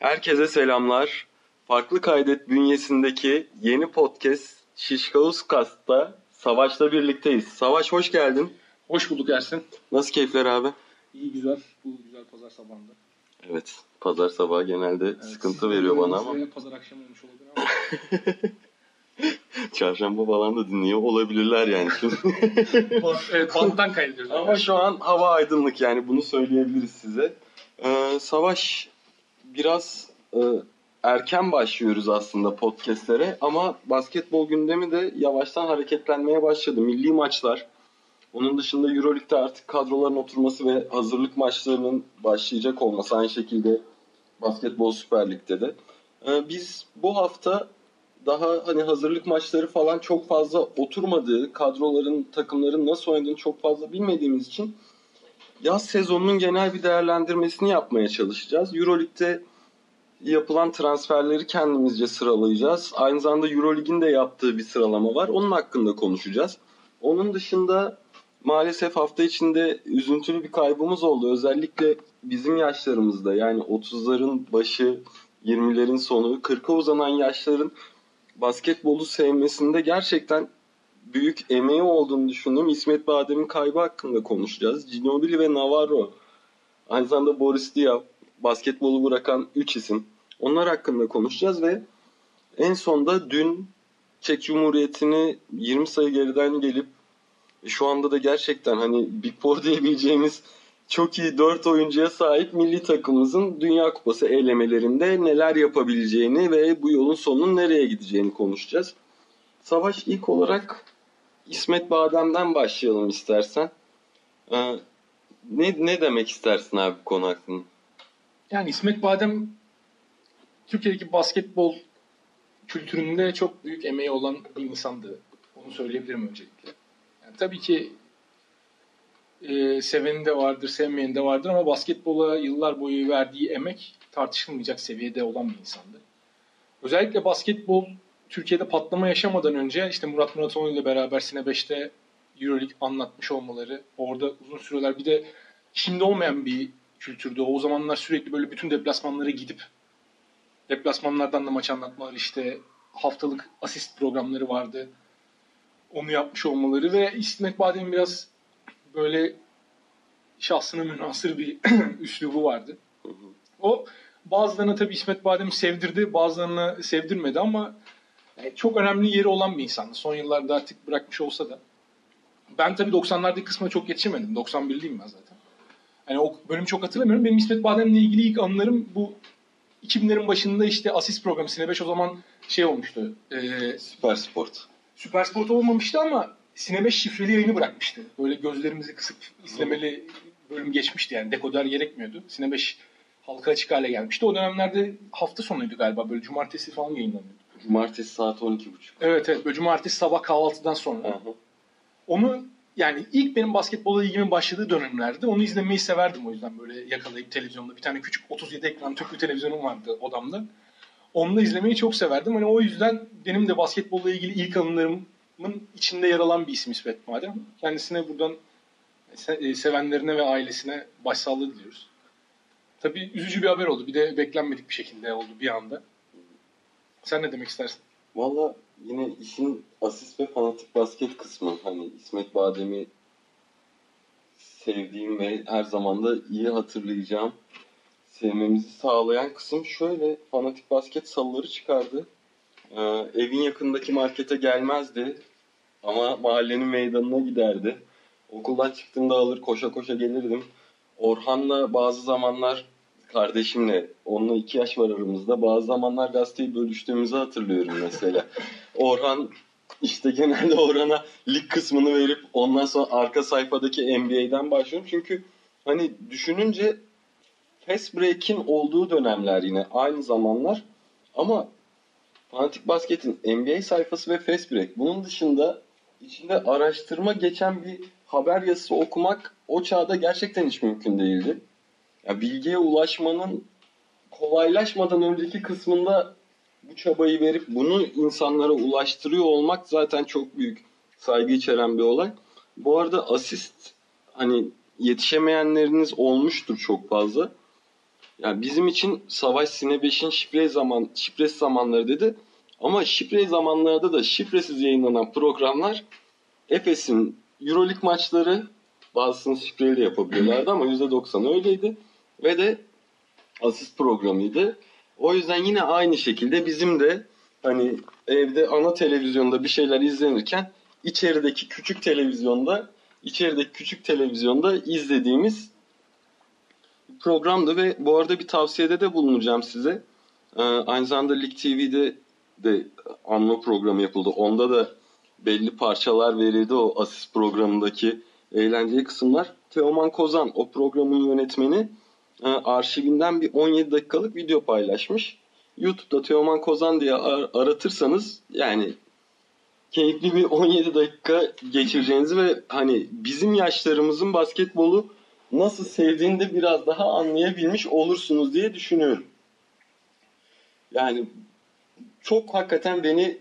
Herkese selamlar. Farklı Kaydet bünyesindeki yeni podcast Şişkaus Kast'ta Savaş'la birlikteyiz. Savaş hoş geldin. Hoş bulduk Ersin. Nasıl keyifler abi? İyi güzel. Bu güzel pazar sabahında. Evet. Pazar sabahı genelde Evet, sıkıntı veriyor bana ama Pazar akşamı olmuş olabilir ama. çarşamba falan da dinliyor olabilirler yani. Şimdi. evet, banttan kaydediyoruz. ama şu an hava aydınlık yani bunu söyleyebiliriz size. Ee, Savaş biraz e, erken başlıyoruz aslında podcastlere ama basketbol gündemi de yavaştan hareketlenmeye başladı. Milli maçlar, onun dışında Euroleague'de artık kadroların oturması ve hazırlık maçlarının başlayacak olması aynı şekilde Basketbol Süper Lig'de de. Ee, biz bu hafta daha hani hazırlık maçları falan çok fazla oturmadığı, kadroların, takımların nasıl oynadığını çok fazla bilmediğimiz için yaz sezonunun genel bir değerlendirmesini yapmaya çalışacağız. Euroleague'de yapılan transferleri kendimizce sıralayacağız. Aynı zamanda Euroleague'in de yaptığı bir sıralama var. Onun hakkında konuşacağız. Onun dışında maalesef hafta içinde üzüntülü bir kaybımız oldu. Özellikle bizim yaşlarımızda yani 30'ların başı, 20'lerin sonu, 40'a uzanan yaşların basketbolu sevmesinde gerçekten büyük emeği olduğunu düşündüğüm İsmet Badem'in kaybı hakkında konuşacağız. Ginobili ve Navarro, aynı zamanda Boris Diaw, basketbolu bırakan 3 isim. Onlar hakkında konuşacağız ve en sonda dün Çek Cumhuriyeti'ni 20 sayı geriden gelip şu anda da gerçekten hani Big Four diyebileceğimiz çok iyi 4 oyuncuya sahip milli takımımızın Dünya Kupası elemelerinde neler yapabileceğini ve bu yolun sonunun nereye gideceğini konuşacağız. Savaş ilk olarak İsmet Badem'den başlayalım istersen. Ee, ne, ne demek istersin abi bu konu hakkında? Yani İsmet Badem Türkiye'deki basketbol kültüründe çok büyük emeği olan bir insandı. Onu söyleyebilirim öncelikle. Yani tabii ki e, seveni de vardır, sevmeyeni de vardır ama basketbola yıllar boyu verdiği emek tartışılmayacak seviyede olan bir insandı. Özellikle basketbol Türkiye'de patlama yaşamadan önce işte Murat Muratoğlu ile beraber Sine 5'te Euroleague anlatmış olmaları, orada uzun süreler bir de şimdi olmayan bir kültürdü. O zamanlar sürekli böyle bütün deplasmanlara gidip deplasmanlardan da maç anlatmaları işte haftalık asist programları vardı. Onu yapmış olmaları ve İsmet Badem'in biraz böyle şahsına münasır bir üslubu vardı. O bazılarına tabii İsmet Badem'i sevdirdi, bazılarına sevdirmedi ama yani çok önemli yeri olan bir insandı. Son yıllarda artık bırakmış olsa da. Ben tabii 90'lardaki kısma çok yetişemedim. 91'liyim ben zaten. Hani o bölümü çok hatırlamıyorum. Benim İsmet Badem'le ilgili ilk anılarım bu 2000'lerin başında işte asist programı Sine 5 o zaman şey olmuştu. E, Süper Sport. Süper Sport olmamıştı ama Sine 5 şifreli yayını bırakmıştı. Böyle gözlerimizi kısıp izlemeli bölüm geçmişti yani. Dekoder gerekmiyordu. Sine 5 halka açık hale gelmişti. O dönemlerde hafta sonuydu galiba. Böyle cumartesi falan yayınlanıyordu. Cumartesi saat 12.30. Evet evet. Böyle cumartesi sabah kahvaltıdan sonra. Aha. Onu yani ilk benim basketbola ilgimin başladığı dönemlerde onu izlemeyi severdim o yüzden böyle yakalayıp televizyonda bir tane küçük 37 ekran tüplü televizyonum vardı odamda. Onu da izlemeyi çok severdim. Hani o yüzden benim de basketbolla ilgili ilk anılarımın içinde yer alan bir isim İsmet Madem. Kendisine buradan e, sevenlerine ve ailesine başsağlığı diliyoruz. Tabii üzücü bir haber oldu. Bir de beklenmedik bir şekilde oldu bir anda. Sen ne demek istersin? Valla yine işin asist ve fanatik basket kısmı. Hani İsmet Badem'i sevdiğim ve her zaman da iyi hatırlayacağım sevmemizi sağlayan kısım şöyle fanatik basket salıları çıkardı. Ee, evin yakındaki markete gelmezdi ama mahallenin meydanına giderdi. Okuldan çıktığımda alır koşa koşa gelirdim. Orhan'la bazı zamanlar kardeşimle onunla iki yaş var aramızda. Bazı zamanlar gazeteyi bölüştüğümüzü hatırlıyorum mesela. Orhan işte genelde Orhan'a lig kısmını verip ondan sonra arka sayfadaki NBA'den başlıyorum. Çünkü hani düşününce fast break'in olduğu dönemler yine aynı zamanlar ama Fanatik Basket'in NBA sayfası ve fast break. Bunun dışında içinde araştırma geçen bir haber yazısı okumak o çağda gerçekten hiç mümkün değildi. Ya bilgiye ulaşmanın kolaylaşmadan önceki kısmında bu çabayı verip bunu insanlara ulaştırıyor olmak zaten çok büyük saygı içeren bir olay. Bu arada asist hani yetişemeyenleriniz olmuştur çok fazla. Yani bizim için Savaş Sine 5'in şifre zaman şifresiz zamanları dedi. Ama şifre zamanlarda da şifresiz yayınlanan programlar Efes'in Euroleague maçları bazısını şifreyle yapabiliyorlardı ama %90 öyleydi. Ve de asist programıydı. O yüzden yine aynı şekilde bizim de hani evde ana televizyonda bir şeyler izlenirken içerideki küçük televizyonda içerideki küçük televizyonda izlediğimiz programdı ve bu arada bir tavsiyede de bulunacağım size. Ee, aynı zamanda Lig TV'de de anma programı yapıldı. Onda da belli parçalar verildi o asist programındaki eğlenceli kısımlar. Teoman Kozan o programın yönetmeni arşivinden bir 17 dakikalık video paylaşmış. YouTube'da Teoman Kozan diye ar- aratırsanız yani keyifli bir 17 dakika geçireceğinizi ve hani bizim yaşlarımızın basketbolu nasıl sevdiğini de biraz daha anlayabilmiş olursunuz diye düşünüyorum. Yani çok hakikaten beni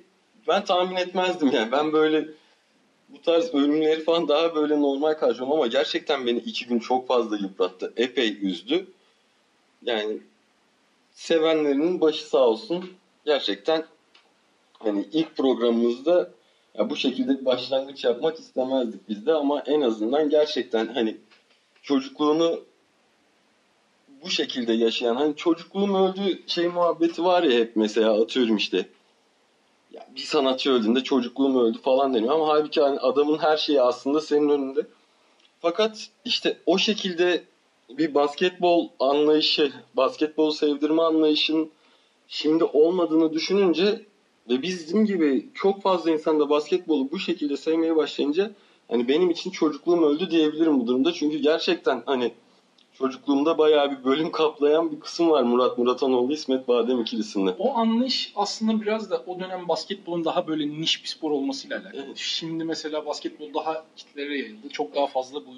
ben tahmin etmezdim yani. Ben böyle bu tarz ölümleri falan daha böyle normal karşılıyorum ama gerçekten beni iki gün çok fazla yıprattı. Epey üzdü. Yani sevenlerinin başı sağ olsun. Gerçekten hani ilk programımızda ya bu şekilde başlangıç yapmak istemezdik biz de ama en azından gerçekten hani çocukluğunu bu şekilde yaşayan hani çocukluğum öldü şey muhabbeti var ya hep mesela atıyorum işte bir sanatçı öldüğünde çocukluğum öldü falan deniyor ama halbuki hani adamın her şeyi aslında senin önünde. Fakat işte o şekilde bir basketbol anlayışı, basketbol sevdirme anlayışın şimdi olmadığını düşününce ve bizim gibi çok fazla insan da basketbolu bu şekilde sevmeye başlayınca hani benim için çocukluğum öldü diyebilirim bu durumda. Çünkü gerçekten hani çocukluğumda bayağı bir bölüm kaplayan bir kısım var Murat Muratanoğlu İsmet Badem ikilisinde. O anlayış aslında biraz da o dönem basketbolun daha böyle niş bir spor olmasıyla alakalı. Evet. Şimdi mesela basketbol daha kitlere yayıldı. Çok daha fazla bu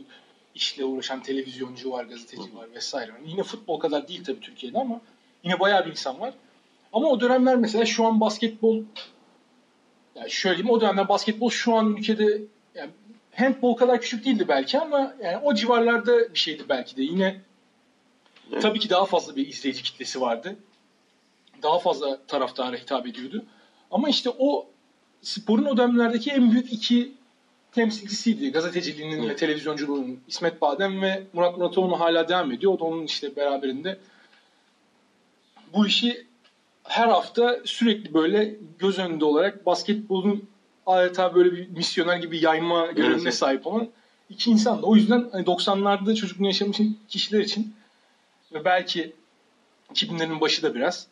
işle uğraşan televizyoncu var, gazeteci var vesaire. Yani yine futbol kadar değil tabii Türkiye'de ama yine bayağı bir insan var. Ama o dönemler mesela şu an basketbol yani şöyle diyeyim o dönemler basketbol şu an ülkede handball kadar küçük değildi belki ama yani o civarlarda bir şeydi belki de. Yine Evet. tabii ki daha fazla bir izleyici kitlesi vardı. Daha fazla taraftara hitap ediyordu. Ama işte o sporun o dönemlerdeki en büyük iki temsilcisiydi. Gazeteciliğinin ve televizyonculuğunun İsmet Badem ve Murat Muratoğlu hala devam ediyor. O da onun işte beraberinde bu işi her hafta sürekli böyle göz önünde olarak basketbolun adeta böyle bir misyoner gibi yayma görevine Evet. sahip olan iki insan da. O yüzden hani 90'larda çocukluğunu yaşamış kişiler için ve belki 2000'lerin başı da biraz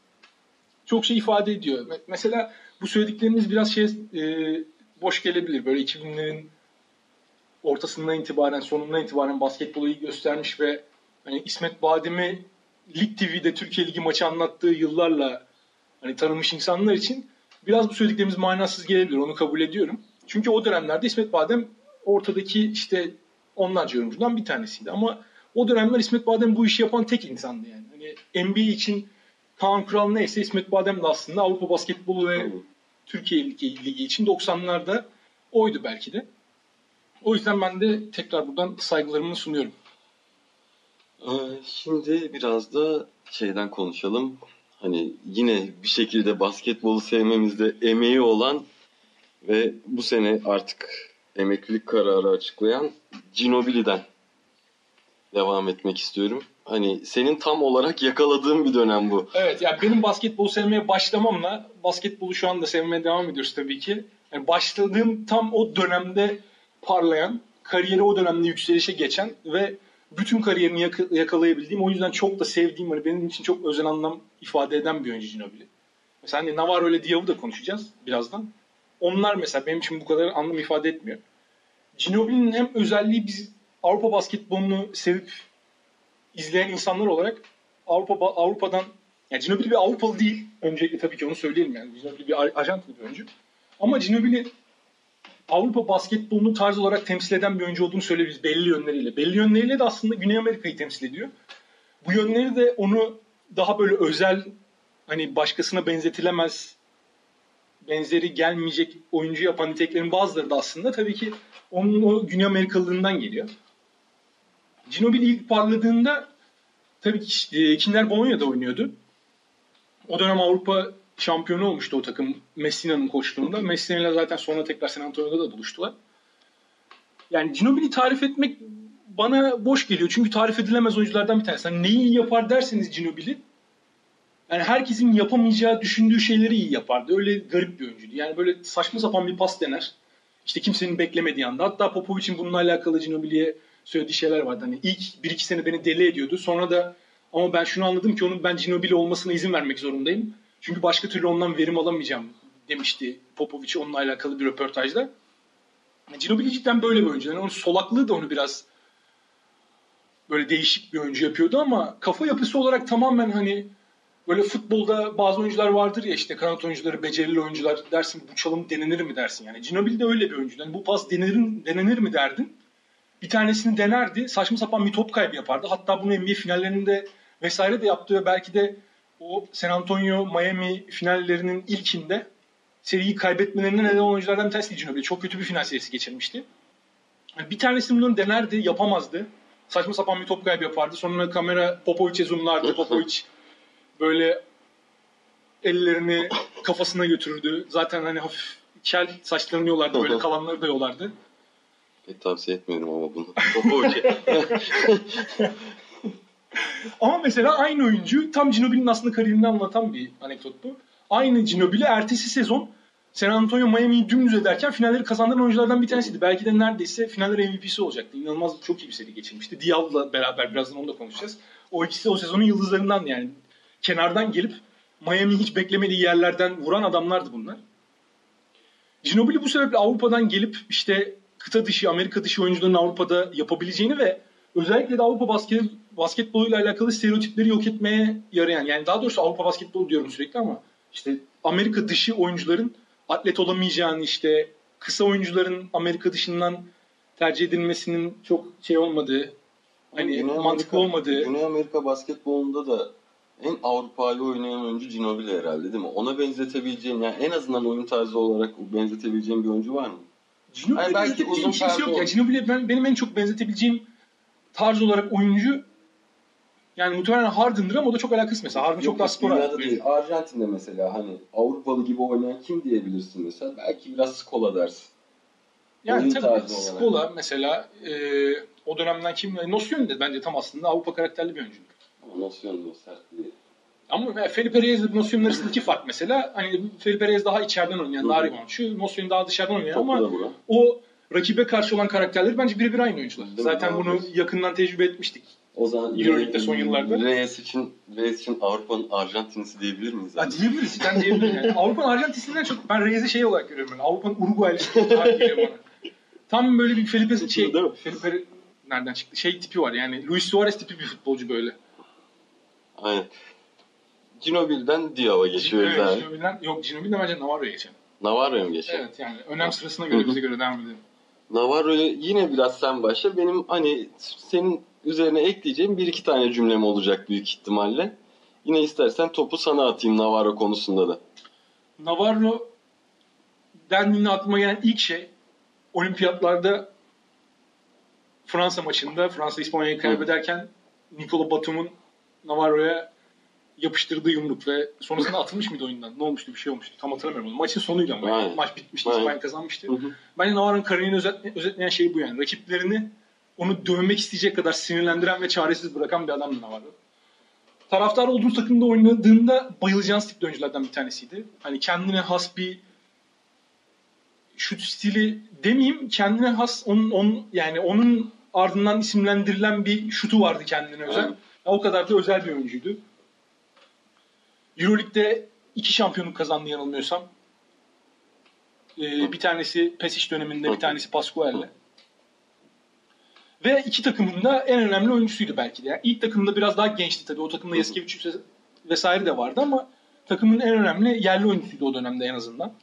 çok şey ifade ediyor. Me- Mesela bu söylediklerimiz biraz şey e, boş gelebilir. Böyle 2000'lerin ortasından itibaren, sonundan itibaren basketbolu iyi göstermiş ve hani İsmet Badem'i Lig TV'de Türkiye Ligi maçı anlattığı yıllarla hani tanımış insanlar için biraz bu söylediklerimiz manasız gelebilir. Onu kabul ediyorum. Çünkü o dönemlerde İsmet Badem ortadaki işte onlarca yorumcudan bir tanesiydi. Ama o dönemler İsmet Badem bu işi yapan tek insandı yani. Hani NBA için Kaan Kural neyse İsmet Badem de aslında Avrupa basketbolu ve Türkiye Ligi, Ligi için 90'larda oydu belki de. O yüzden ben de tekrar buradan saygılarımı sunuyorum. Ee, Şimdi biraz da şeyden konuşalım. Hani yine bir şekilde basketbolu sevmemizde emeği olan ve bu sene artık emeklilik kararı açıklayan Ginobili'den devam etmek istiyorum. Hani senin tam olarak yakaladığın bir dönem bu. Evet yani benim basketbolu sevmeye başlamamla basketbolu şu anda sevmeye devam ediyoruz tabii ki. Yani başladığım tam o dönemde parlayan, kariyeri o dönemde yükselişe geçen ve bütün kariyerini yaka- yakalayabildiğim, o yüzden çok da sevdiğim, hani benim için çok özel anlam ifade eden bir oyuncu Ginobili. Mesela hani Navarro ile Diaw'u da konuşacağız birazdan. Onlar mesela benim için bu kadar anlam ifade etmiyor. Ginobili'nin hem özelliği biz Avrupa basketbolunu sevip izleyen insanlar olarak Avrupa Avrupa'dan yani Ginobili bir Avrupalı değil. Öncelikle tabii ki onu söyleyelim yani. Ginobili bir Arjantinli bir oyuncu. Ama Ginobili Avrupa basketbolunu tarz olarak temsil eden bir oyuncu olduğunu söyleyebiliriz belli yönleriyle. Belli yönleriyle de aslında Güney Amerika'yı temsil ediyor. Bu yönleri de onu daha böyle özel hani başkasına benzetilemez benzeri gelmeyecek oyuncu yapan niteliklerin bazıları da aslında tabii ki onun o Güney Amerikalılığından geliyor. Ginobili ilk parladığında tabii ki e, Kinder Bolonya'da oynuyordu. O dönem Avrupa şampiyonu olmuştu o takım Messina'nın koçluğunda. Messina ile zaten sonra tekrar San Antonio'da da buluştular. Yani Ginobili'yi tarif etmek bana boş geliyor. Çünkü tarif edilemez oyunculardan bir tanesi. Hani neyi iyi yapar derseniz Ginobili yani herkesin yapamayacağı, düşündüğü şeyleri iyi yapardı. Öyle garip bir oyuncuydu. Yani böyle saçma sapan bir pas dener. İşte kimsenin beklemediği anda. Hatta Popovic'in bununla alakalı Ginobili'ye söylediği şeyler vardı. Hani ilk bir iki sene beni deli ediyordu. Sonra da ama ben şunu anladım ki onun ben Ginobili olmasına izin vermek zorundayım. Çünkü başka türlü ondan verim alamayacağım demişti Popovic onunla alakalı bir röportajda. Ginobili cidden böyle bir oyuncu. Yani onun solaklığı da onu biraz böyle değişik bir oyuncu yapıyordu ama kafa yapısı olarak tamamen hani böyle futbolda bazı oyuncular vardır ya işte kanat oyuncuları, becerili oyuncular dersin bu çalım denenir mi dersin yani. Ginobili de öyle bir oyuncu. Yani bu pas denenir, denenir mi derdin. Bir tanesini denerdi. Saçma sapan bir top kaybı yapardı. Hatta bunu NBA finallerinde vesaire de yaptı ve belki de o San Antonio Miami finallerinin ilkinde seriyi kaybetmelerine neden olan oyunculardan bir tanesi Ginobili. Çok kötü bir final serisi geçirmişti. Bir tanesini bunları denerdi, yapamazdı. Saçma sapan bir top kaybı yapardı. Sonra kamera Popovic'e zoomlardı. Popovic böyle ellerini kafasına götürürdü. Zaten hani hafif kel saçlarını yolardı. Böyle kalanları da yolardı. Pek tavsiye etmiyorum ama bunu. Popovic'e. Ama mesela aynı oyuncu tam Ginobili'nin aslında kariyerini anlatan bir anekdot bu. Aynı Ginobili ertesi sezon San Antonio Miami'yi dümdüz ederken finalleri kazandıran oyunculardan bir tanesiydi. Belki de neredeyse finaller MVP'si olacaktı. İnanılmaz çok iyi bir seri geçirmişti. Diallo'la beraber birazdan onu da konuşacağız. O ikisi o sezonun yıldızlarından yani. Kenardan gelip Miami hiç beklemediği yerlerden vuran adamlardı bunlar. Ginobili bu sebeple Avrupa'dan gelip işte kıta dışı, Amerika dışı oyuncuların Avrupa'da yapabileceğini ve özellikle de Avrupa basket, basketboluyla alakalı stereotipleri yok etmeye yarayan yani daha doğrusu Avrupa basketbolu diyorum sürekli ama işte Amerika dışı oyuncuların atlet olamayacağını işte kısa oyuncuların Amerika dışından tercih edilmesinin çok şey olmadığı hani Güney mantıklı Amerika- olmadığı Güney Amerika basketbolunda da en Avrupa'yı oynayan oyuncu Ginobili herhalde değil mi? Ona benzetebileceğin yani en azından oyun tarzı olarak benzetebileceğin bir oyuncu var mı? Ginobili Hayır, belki benzetebileceğim bir şeysi yok ya. perde Ginobili ben, benim en çok benzetebileceğim tarz olarak oyuncu yani muhtemelen Harden'dır ama o da çok alakası mesela. Harden çok Yok, daha yok, spor Dünyada değil. Arjantin'de mesela hani Avrupalı gibi oynayan kim diyebilirsin mesela? Belki biraz Skola dersin. Yani oyun tabii tarzı olarak. Skola mesela e, o dönemden kim? Nosyon de bence tam aslında Avrupa karakterli bir oyuncu. Ama Nosyon'da sert değil. Ama Felipe Reyes ile Nosyon arasındaki fark mesela hani Felipe Reyes daha içeriden oynayan, daha reboundçı. Nosyon daha dışarıdan oynayan ama da o rakibe karşı olan karakterleri bence birebir aynı oyuncular. Değil mi? Zaten Doğru. bunu yakından tecrübe etmiştik. O zaman Euroleague'de son yıllarda. Reyes için, Reyes için Avrupa'nın Arjantin'si diyebilir miyiz? Ya diyebiliriz, cidden diyebiliriz. Yani Avrupa'nın Arjantin'inden çok ben Reyes'i şey olarak görüyorum. Yani. Avrupa'nın Uruguay'lısı olarak geliyor bana. Tam böyle bir Felipe şey, mi? Felipe nereden çıktı? Şey tipi var yani Luis Suarez tipi bir futbolcu böyle. Aynen. Ginobili'den Diaw'a geçiyoruz Evet, abi. Ginobili'den, yok Ginobili'den bence Navarro'ya geçelim. Navarro'ya mı geçelim? Evet yani önem sırasına göre bize göre devam edelim. Navarro'ya yine biraz sen başla. Benim hani senin üzerine ekleyeceğim bir iki tane cümlem olacak büyük ihtimalle. Yine istersen topu sana atayım Navarro konusunda da. Navarro dendiğinde aklıma gelen ilk şey olimpiyatlarda Fransa maçında Fransa İspanya'yı kaybederken Nikola Batum'un Navarro'ya yapıştırdığı yumruk ve sonrasında atılmış mıydı oyundan? Ne olmuştu? Bir şey olmuştu. Tam hatırlamıyorum. Maçın sonuydu ama. Aynen. Maç bitmişti. Aynen. İspanya kazanmıştı. Hı hı. Bence Navarro'nun kariyerini özetle- özetleyen şey bu yani. Rakiplerini onu dövmek isteyecek kadar sinirlendiren ve çaresiz bırakan bir adamdı Navarro. Taraftar olduğu takımda oynadığında bayılacağınız tip oyunculardan bir tanesiydi. Hani kendine has bir şut stili demeyeyim kendine has onun, onun yani onun ardından isimlendirilen bir şutu vardı kendine özel. Ya o kadar da özel bir oyuncuydu. Euroleague'de iki şampiyonluk kazandı yanılmıyorsam. Ee, bir tanesi Pesic döneminde, bir tanesi Pascual'le. Ve iki takımın da en önemli oyuncusuydu belki de. Yani ilk takımda biraz daha gençti tabii. O takımda Yaskevicius vesaire de vardı ama takımın en önemli yerli oyuncusuydu o dönemde en azından.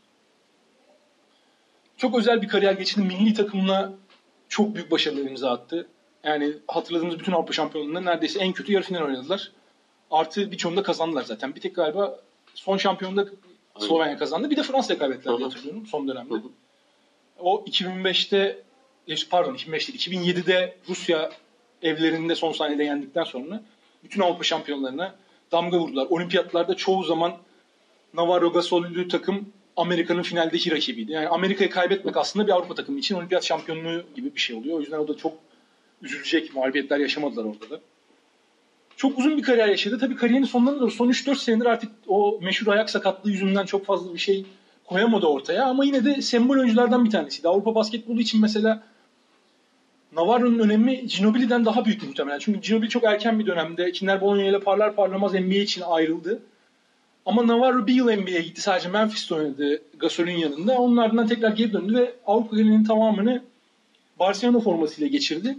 Çok özel bir kariyer geçirdi. Milli takımla çok büyük başarılar imza attı. Yani hatırladığımız bütün Avrupa şampiyonluğunda neredeyse en kötü yarı final oynadılar. Artı birçoğunda kazandılar zaten. Bir tek galiba son şampiyonda Slovenya kazandı. Bir de Fransa'ya kaybettiler diye hatırlıyorum son dönemde. Hı hı. O 2005'te e, pardon 2005 değil 2007'de Rusya evlerinde son saniyede yendikten sonra bütün Avrupa şampiyonlarına damga vurdular. Olimpiyatlarda çoğu zaman Navarro Gasol'lü takım Amerika'nın finaldeki rakibiydi. Yani Amerika'yı kaybetmek aslında bir Avrupa takımı için olimpiyat şampiyonluğu gibi bir şey oluyor. O yüzden o da çok üzülecek mağlubiyetler yaşamadılar orada da. Çok uzun bir kariyer yaşadı. Tabii kariyerinin sonlarına doğru son 3-4 senedir artık o meşhur ayak sakatlığı yüzünden çok fazla bir şey koyamadı ortaya. Ama yine de sembol oyunculardan bir tanesiydi. Avrupa basketbolu için mesela Navarro'nun önemi Ginobili'den daha büyük muhtemelen. Çünkü Ginobili çok erken bir dönemde Kinder Bologna ile parlar parlamaz NBA için ayrıldı. Ama Navarro bir yıl NBA'ye gitti. Sadece Memphis'te oynadı Gasol'ün yanında. Onun ardından tekrar geri döndü ve Avrupa genelinin tamamını Barcelona formasıyla geçirdi.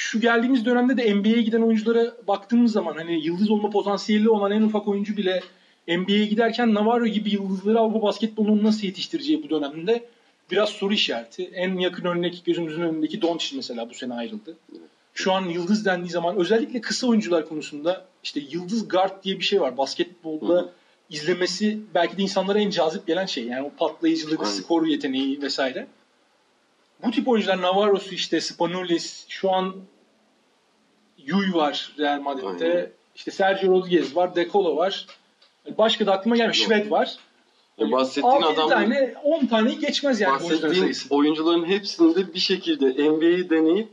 Şu geldiğimiz dönemde de NBA'ye giden oyunculara baktığımız zaman hani yıldız olma potansiyeli olan en ufak oyuncu bile NBA'ye giderken Navarro gibi yıldızları Avrupa basketbolunun nasıl yetiştireceği bu dönemde biraz soru işareti. En yakın örnek gözümüzün önündeki Doncic mesela bu sene ayrıldı. Şu an yıldız dendiği zaman özellikle kısa oyuncular konusunda işte yıldız guard diye bir şey var. Basketbolda Hı izlemesi belki de insanlara en cazip gelen şey. Yani o patlayıcılık, Aynen. skor yeteneği vesaire. Bu tip oyuncular Navarro'su işte Spanulis, şu an Yuy var Real Madrid'de. Aynen. İşte Sergio Rodriguez var, De Colo var. Başka da aklıma gelmiyor. Şved var. Ya bahsettiğin 6 adam tane, 10 taneyi geçmez yani bahsettiğin oyuncuların hepsinde bir şekilde NBA'yi deneyip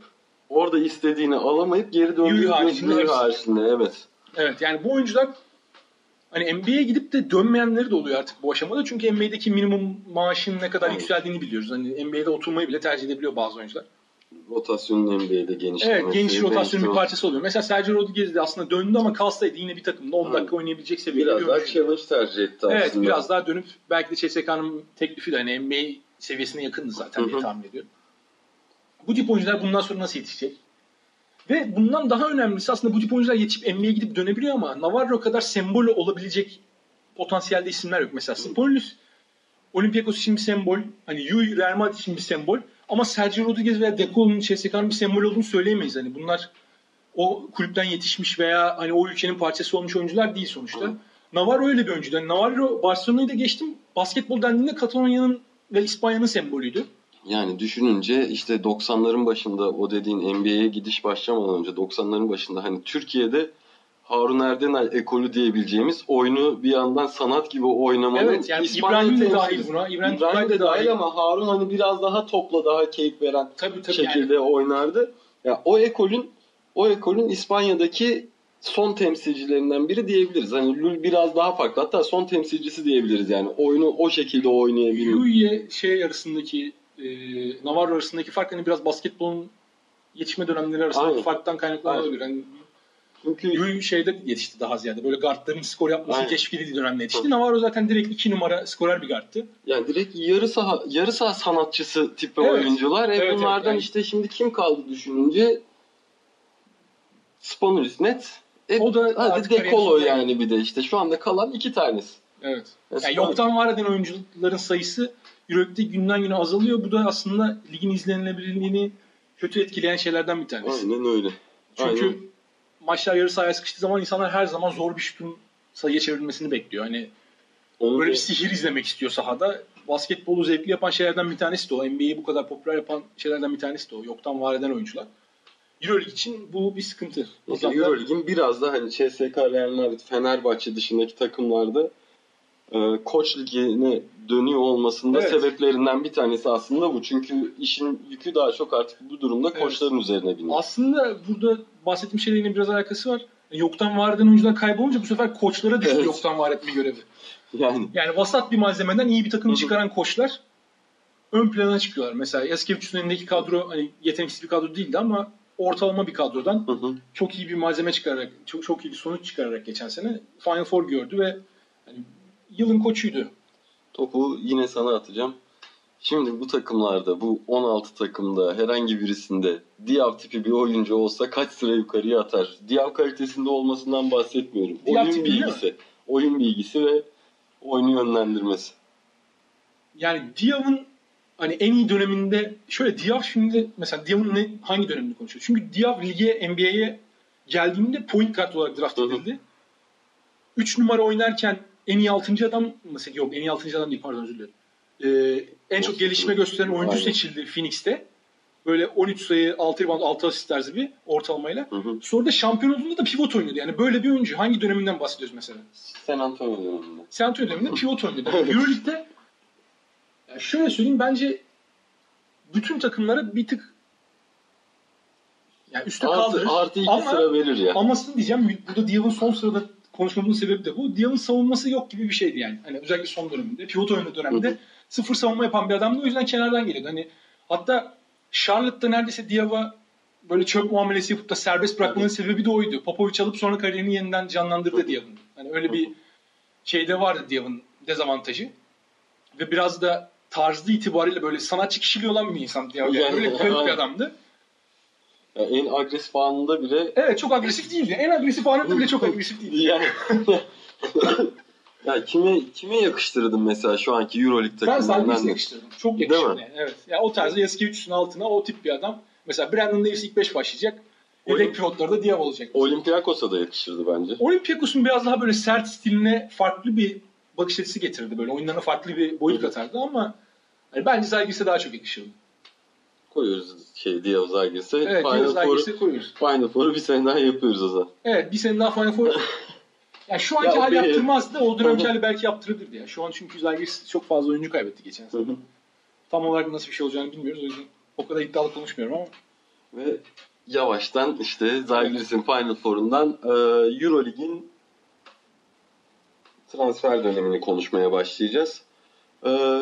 orada istediğini alamayıp geri döndüğü haricinde haricinde evet. Evet yani bu oyuncular hani NBA'ye gidip de dönmeyenleri de oluyor artık bu aşamada. Çünkü NBA'deki minimum maaşın ne kadar Evet. yükseldiğini biliyoruz. Hani NBA'de oturmayı bile tercih edebiliyor bazı oyuncular. Rotasyonun NBA'de genişlemesi. Evet geniş rotasyonun bir parçası oluyor. Mesela Sergio Rodriguez de aslında döndü ama kalsaydı yine bir takımda 10 dakika Evet. oynayabilecek seviyede Biraz bir daha challenge tercih etti Evet aslında. biraz daha dönüp belki de CSK'nın teklifi de hani NBA seviyesine yakındı zaten diye tahmin ediyorum. Bu tip oyuncular bundan sonra nasıl yetişecek? Ve bundan daha önemlisi aslında bu tip oyuncular yetişip NBA'ye gidip dönebiliyor ama Navarro kadar sembol olabilecek potansiyelde isimler yok. Mesela Spolius Olympiakos için bir sembol. Hani Yui Real Madrid için bir sembol. Ama Sergio Rodriguez veya De Colo'nun CSK'nın bir sembol olduğunu söyleyemeyiz. Hani bunlar o kulüpten yetişmiş veya hani o ülkenin parçası olmuş oyuncular değil sonuçta. Hı. Navarro öyle bir oyuncuydu. Yani Navarro Barcelona'yı da geçtim. Basketbol dendiğinde Katalonya'nın ve İspanya'nın sembolüydü. Yani düşününce işte 90'ların başında o dediğin NBA'ye gidiş başlamadan önce 90'ların başında hani Türkiye'de Harun Erdenay ekolü diyebileceğimiz oyunu bir yandan sanat gibi oynamanın Evet yani İspanya İbrahim de dahil buna. İbrahim, İbrahim de da dahil ama Harun hani biraz daha topla daha keyif veren Tabii tabii yani. şekilde oynardı. Ya o ekolün o ekolün İspanya'daki son temsilcilerinden biri diyebiliriz. Hani Lul biraz daha farklı. Hatta son temsilcisi diyebiliriz yani. Oyunu o şekilde oynayabilmek. Yui'ye şey arasındaki e, Navarro arasındaki fark hani biraz basketbolun yetişme dönemleri arasındaki Aynen. farktan kaynaklanabilir. Yani Çünkü Yui şeyde yetişti daha ziyade. Böyle guardların skor yapmasını Aynen. teşvik edildiği dönemde yetişti. Hı. Navarro zaten direkt iki numara skorer bir guardtı. yani direkt yarı saha yarı saha sanatçısı tipi Evet. oyuncular. E Evet, evet, bunlardan yani. işte şimdi kim kaldı düşününce Spanulis net. E, O da hadi artık De kariyerin Colo sonuna yani bir de işte şu anda kalan iki tanesi. Evet. E, Yani yoktan var eden oyuncuların sayısı Euroleague'de günden güne azalıyor. Bu da aslında ligin izlenilebilirliğini kötü etkileyen şeylerden bir tanesi. Aynen öyle. Çünkü Aynen. maçlar yarı sahaya sıkıştığı zaman insanlar her zaman zor bir şutun sayıya çevrilmesini bekliyor. Hani Onu böyle bir sihir izlemek istiyor sahada. Basketbolu zevkli yapan şeylerden bir tanesi de o. NBA'yi bu kadar popüler yapan şeylerden bir tanesi de o. Yoktan var eden oyuncular. Euroleague için bu bir sıkıntı. Mesela Euroleague'in biraz da hani CSK, Real Madrid, Fenerbahçe dışındaki takımlarda e, koç ligine dönüyor olmasında Evet. sebeplerinden bir tanesi aslında bu. Çünkü işin yükü daha çok artık bu durumda Evet. koçların üzerine biniyor. Aslında burada bahsettiğim şeyle yine biraz alakası var. Yoktan var eden oyuncular kaybolunca bu sefer koçlara düştü Evet. yoktan var etme görevi. Yani Yani vasat bir malzemeden iyi bir takım çıkaran koçlar ön plana çıkıyorlar. Mesela Yaskevicius'un elindeki kadro hani yeteneksiz bir kadro değildi ama ortalama bir kadrodan hı hı. çok iyi bir malzeme çıkararak, çok çok iyi bir sonuç çıkararak geçen sene Final Four gördü ve hani yılın koçuydu. topu yine sana atacağım. Şimdi bu takımlarda, bu 16 takımda herhangi birisinde Diav tipi bir oyuncu olsa kaç sıra yukarıya atar? Diav kalitesinde olmasından bahsetmiyorum. Diaw oyun bilgisi. Oyun bilgisi ve oyunu yönlendirmesi. Yani Diav'ın hani en iyi döneminde şöyle Diav şimdi mesela Diav'ın ne, hangi dönemini konuşuyor? Çünkü Diav lige NBA'ye geldiğinde point guard olarak draft edildi. 3 numara oynarken en iyi 6. adam mesela yok en iyi 6. adam değil pardon özür dilerim. Ee, en çok gelişme gösteren oyuncu Aynen. seçildi Phoenix'te. Böyle 13 sayı, 6 rebound, 6 asist tarzı bir ortalamayla. Hı hı. Sonra da şampiyon olduğunda da pivot oynuyordu. Yani böyle bir oyuncu. Hangi döneminden bahsediyoruz mesela? San Antonio döneminde. San Antonio döneminde pivot oynuyordu. Euroleague'de yani şöyle söyleyeyim bence bütün takımlara bir tık yani üstte. Artı, artı iki ama, sıra verir ya. Amasını diyeceğim. Burada Dial'ın son sırada konuşmamızın sebebi de bu. Dial'ın savunması yok gibi bir şeydi yani. Hani özellikle son döneminde. Pivot oyunu döneminde sıfır savunma yapan bir adamdı. O yüzden kenardan geliyordu. Hani hatta Charlotte'da neredeyse Dial'a böyle çöp muamelesi yapıp da serbest bırakmanın sebebi de oydu. Popovic alıp sonra kariyerini yeniden canlandırdı Dial'ın. Hani öyle bir şeyde vardı Dial'ın dezavantajı. Ve biraz da tarzı itibariyle böyle sanatçı kişiliği olan bir insan Dial. Yani öyle garip bir adamdı. Ya en agresif anında bile Evet çok agresif değildi. En agresif anında bile çok agresif değildi. yani ya kime kime yakıştırdın mesela şu anki EuroLeague Ben takımlarından? Zalgiris'e da? yakıştırdım. Çok yakışırdı yani. Evet. Ya o tarzda Yaskevicius'un altına o tip bir adam. Mesela Brandon Davis ilk 5 başlayacak. Yedek Oyun- pivotlarda Diaw olacak. Olympiakos'a da yakışırdı bence. Olympiakos'un biraz daha böyle sert stiline farklı bir bakış açısı getirdi. Böyle oyunlarına farklı bir boyut katardı ama hani bence Zalgiris'e daha çok yakışırdı. Koyuyoruz şey diye Zalgiris'e. Evet, Final Zalgiris'e koyuyoruz. Final Four'u bir sene daha yapıyoruz o zaman. Evet, bir sene daha Final Four. yani şu anki Ya hali bir- yaptırmazdı. O dönemki belki yaptırabilirdi. Ya. Şu an çünkü Zalgiris çok fazla oyuncu kaybetti geçen sene. Tam olarak nasıl bir şey olacağını bilmiyoruz. O yüzden o kadar iddialı konuşmuyorum ama. Ve yavaştan işte Zalgiris'in Final Four'undan e, Eurolig'in transfer dönemini konuşmaya başlayacağız. E,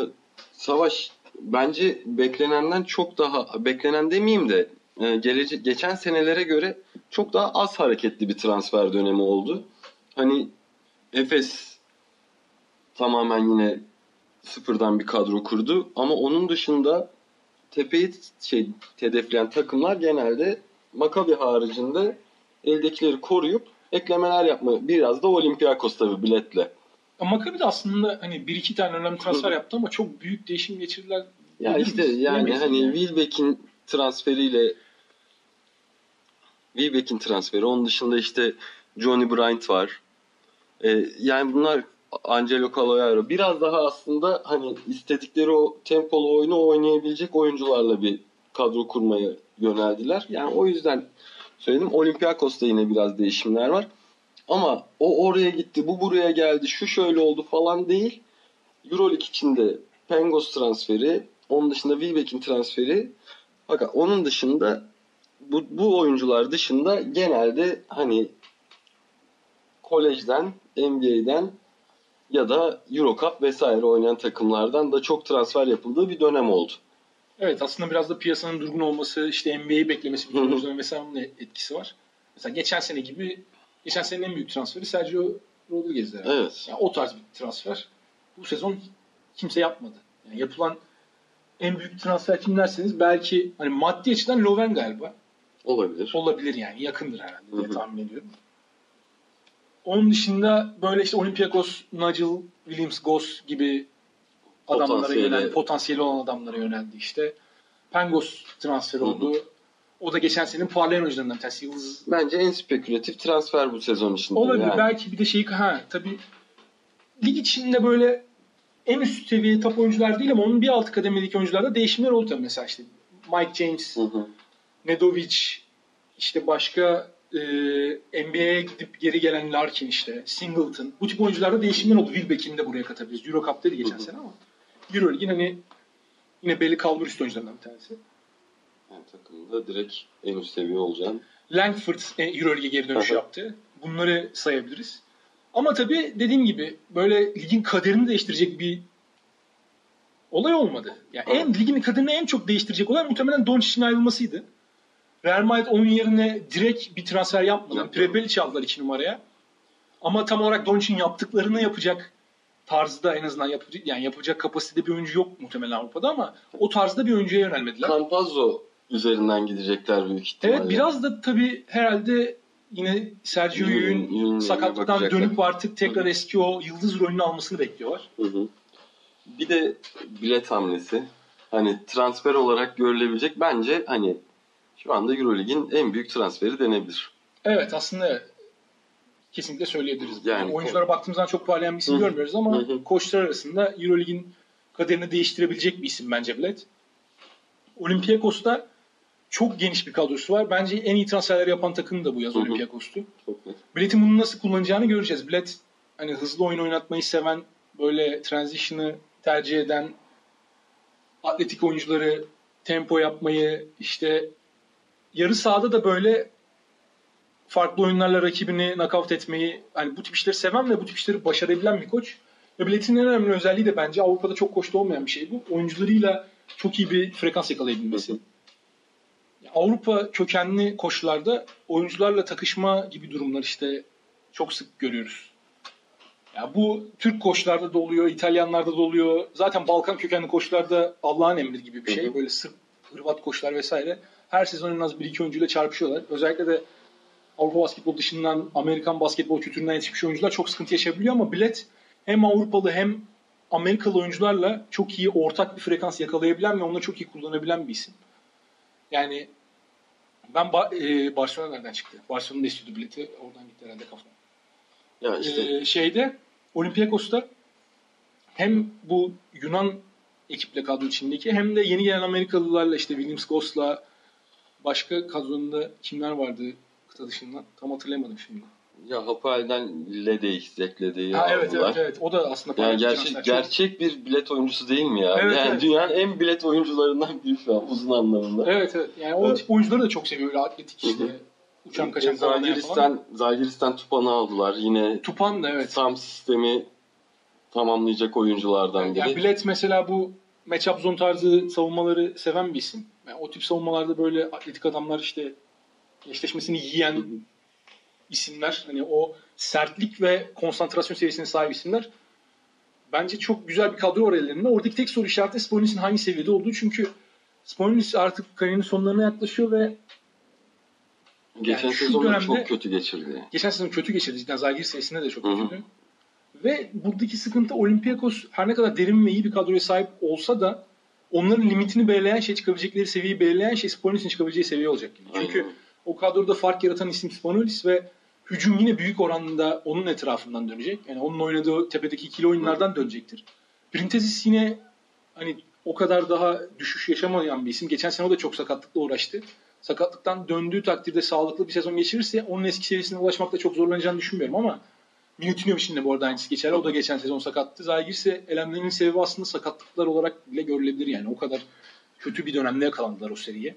Savaş bence beklenenden çok daha beklenen demeyeyim de e, gelecek geçen senelere göre çok daha az hareketli bir transfer dönemi oldu. Hani Efes tamamen yine sıfırdan bir kadro kurdu ama onun dışında tepeyi şey hedefleyen takımlar genelde Maccabi haricinde eldekileri koruyup eklemeler yapma. Biraz da Olympiakos tabii biletle. Maccabi de aslında hani bir iki tane önemli transfer yaptı ama çok büyük değişim geçirdiler. Ya Bilir işte miyiz? yani Bilemeyiz hani yani. Wilbeck'in transferiyle Wilbeck'in transferi onun dışında işte Johnny Bryant var. Ee, yani bunlar Angelo Caloiaro biraz daha aslında hani istedikleri o tempolu oyunu oynayabilecek oyuncularla bir kadro kurmaya yöneldiler. Yani o yüzden söyledim. Olympiakos'ta yine biraz değişimler var. Ama o oraya gitti, bu buraya geldi, şu şöyle oldu falan değil. Euroleague içinde Pengos transferi, onun dışında Wilbeck'in transferi. Fakat onun dışında bu, bu oyuncular dışında genelde hani kolejden, NBA'den ya da Eurocup vesaire oynayan takımlardan da çok transfer yapıldığı bir dönem oldu. Evet aslında biraz da piyasanın durgun olması, işte NBA'yi beklemesi, oyuncuların vesaire onun etkisi var. Mesela geçen sene gibi, geçen senenin en büyük transferi Sergio Rodriguez'di. herhalde. Evet. Yani o tarz bir transfer bu sezon kimse yapmadı. Yani yapılan en büyük transfer kim derseniz belki hani maddi açıdan Loven galiba. Olabilir. Olabilir yani yakındır herhalde diye tahmin ediyorum. Onun dışında böyle işte Olympiakos, Nigel Williams, Goss gibi adamlara Potansiyeli. yöneldi. Potansiyeli olan adamlara yöneldi işte. Pengos transferi Hı hı. O da geçen senenin parlayan oyuncularından bir tanesi. Yıldız Bence en spekülatif transfer bu sezon içinde. Olabilir. yani. Belki bir de şeyi ha tabii lig içinde böyle en üst seviye top oyuncular değil ama onun bir alt kademedeki oyuncularda değişimler oldu tabii. Mesela işte Mike James, Hı hı. Nedovic, işte başka e, NBA'ye gidip geri gelen Larkin işte, Singleton. Bu tip oyuncularda değişimler oldu. Wilbeck'ini de buraya katabiliriz. Eurocup'taydı geçen Hı hı. sene ama Euroleague'in hani yine belli kalbur üstü oyuncularından bir tanesi. Yani takımda direkt en üst seviye olacağını Langford e, Euroleague'e geri dönüş yaptı. Bunları sayabiliriz. Ama tabii dediğim gibi böyle ligin kaderini değiştirecek bir olay olmadı. Yani en ligin kaderini en çok değiştirecek olay muhtemelen Doncic'in ayrılmasıydı. Real Madrid onun yerine direkt bir transfer. Yapmadı. Prepelic aldılar 2 numaraya. Ama tam olarak Doncic'in yaptıklarını yapacak tarzda en azından yapacak yani yapacak kapasitede bir oyuncu yok muhtemelen Avrupa'da ama o tarzda bir oyuncuya yönelmediler. Campazzo üzerinden gidecekler büyük ihtimalle. Evet biraz da tabii herhalde yine Sergio Yün'le sakatlıktan bakacaklar. dönüp artık tekrar eski o yıldız rolünü almasını bekliyorlar. Bir de bilet hamlesi. Hani transfer olarak görülebilecek bence hani şu anda Eurolig'in en büyük transferi denebilir. Evet aslında kesinlikle söyleyebiliriz. Yani- Yani, oyunculara baktığımızda çok parlayan bir isim Hı hı. görmüyoruz ama Hı hı. koçlar arasında Eurolig'in kaderini değiştirebilecek bir isim bence Bilet. Olympiakos'ta çok geniş bir kadrosu var. Bence en iyi transferleri yapan takım da bu yaz. Olympiakos'tu. Bilet'in bunu nasıl kullanacağını göreceğiz. Bilet hani hızlı oyun oynatmayı seven, böyle transition'ı tercih eden, atletik oyuncuları tempo yapmayı, işte yarı sahada da böyle farklı oyunlarla rakibini nakavt etmeyi, hani bu tip işleri seven ve bu tip işleri başarabilen bir koç. Ve Bilet'in en önemli özelliği de bence Avrupa'da çok koşta olmayan bir şey bu. Oyuncularıyla çok iyi bir frekans yakalayabilmesi. Avrupa kökenli koşularda oyuncularla takışma gibi durumlar işte çok sık görüyoruz. Ya bu Türk koçlarda da oluyor, İtalyanlarda da oluyor. Zaten Balkan kökenli koçlarda Allah'ın emri gibi bir şey. Böyle Sırp, Hırvat koçlar vesaire. Her sezon en az bir iki oyuncuyla çarpışıyorlar. Özellikle de Avrupa basketbol dışından Amerikan basketbol kültüründen yetişmiş oyuncular çok sıkıntı yaşayabiliyor ama Bilet hem Avrupalı hem Amerikalı oyuncularla çok iyi ortak bir frekans yakalayabilen ve onları çok iyi kullanabilen bir isim. Yani ben ba- e, Barcelona nereden çıktı? Barcelona'da istiyordu bileti. Oradan gitti herhalde kafa. Ya işte Ee, şeyde Olympiakos'ta hem bu Yunan ekiple kadro içindeki hem de yeni gelen Amerikalılarla işte Williams Goss'la başka kadronunda kimler vardı kıta dışından? Tam hatırlayamadım şimdi. Ya Hapoel'den Lede'yi, Zek Lede'yi Ha, evet evet evet. O da aslında Yani gerçek. Çok- gerçek bir bilet oyuncusu değil mi ya? Evet, yani evet. dünyanın en bilet oyuncularından biri şu an uzun anlamında. Evet evet. Yani o Evet. tip oyuncuları da çok seviyor. Öyle atletik işte. Hı hı. Uçan kaçan falan falan. Zagiris'ten, Zagiris'ten Tupan'ı aldılar. Yine Tupan da evet. tam sistemi tamamlayacak oyunculardan biri. Yani Bilet mesela bu matchup zone tarzı savunmaları seven bir isim. Yani o tip savunmalarda böyle atletik adamlar işte eşleşmesini yiyen isimler. Hani o sertlik ve konsantrasyon seviyesine sahip isimler. Bence çok güzel bir kadro var ellerinde. Oradaki tek soru işareti Sponis'in hangi seviyede olduğu. Çünkü Sponis artık kariyerinin sonlarına yaklaşıyor ve Geçen yani sezon dönemde- çok kötü geçirdi. geçen sezon kötü geçirdi. Cidden Zalgiris sayısında da çok Hı hı. kötüydü. Ve buradaki sıkıntı Olympiakos her ne kadar derin ve iyi bir kadroya sahip olsa da onların limitini belirleyen şey, çıkabilecekleri seviyeyi belirleyen şey Sponis'in çıkabileceği seviye olacak gibi. Çünkü Aynen. o kadroda fark yaratan isim Spanolis ve hücum yine büyük oranda onun etrafından dönecek. Yani onun oynadığı tepedeki ikili oyunlardan dönecektir. Printezis yine hani o kadar daha düşüş yaşamayan bir isim. Geçen sene o da çok sakatlıkla uğraştı. Sakatlıktan döndüğü takdirde sağlıklı bir sezon geçirirse onun eski seviyesine ulaşmakta çok zorlanacağını düşünmüyorum ama Milutinov için de bu arada aynısı geçerli. O da geçen sezon sakattı. Zalgiris'e elenmenin sebebi aslında sakatlıklar olarak bile görülebilir yani. O kadar kötü bir dönemde yakalandılar o seriye.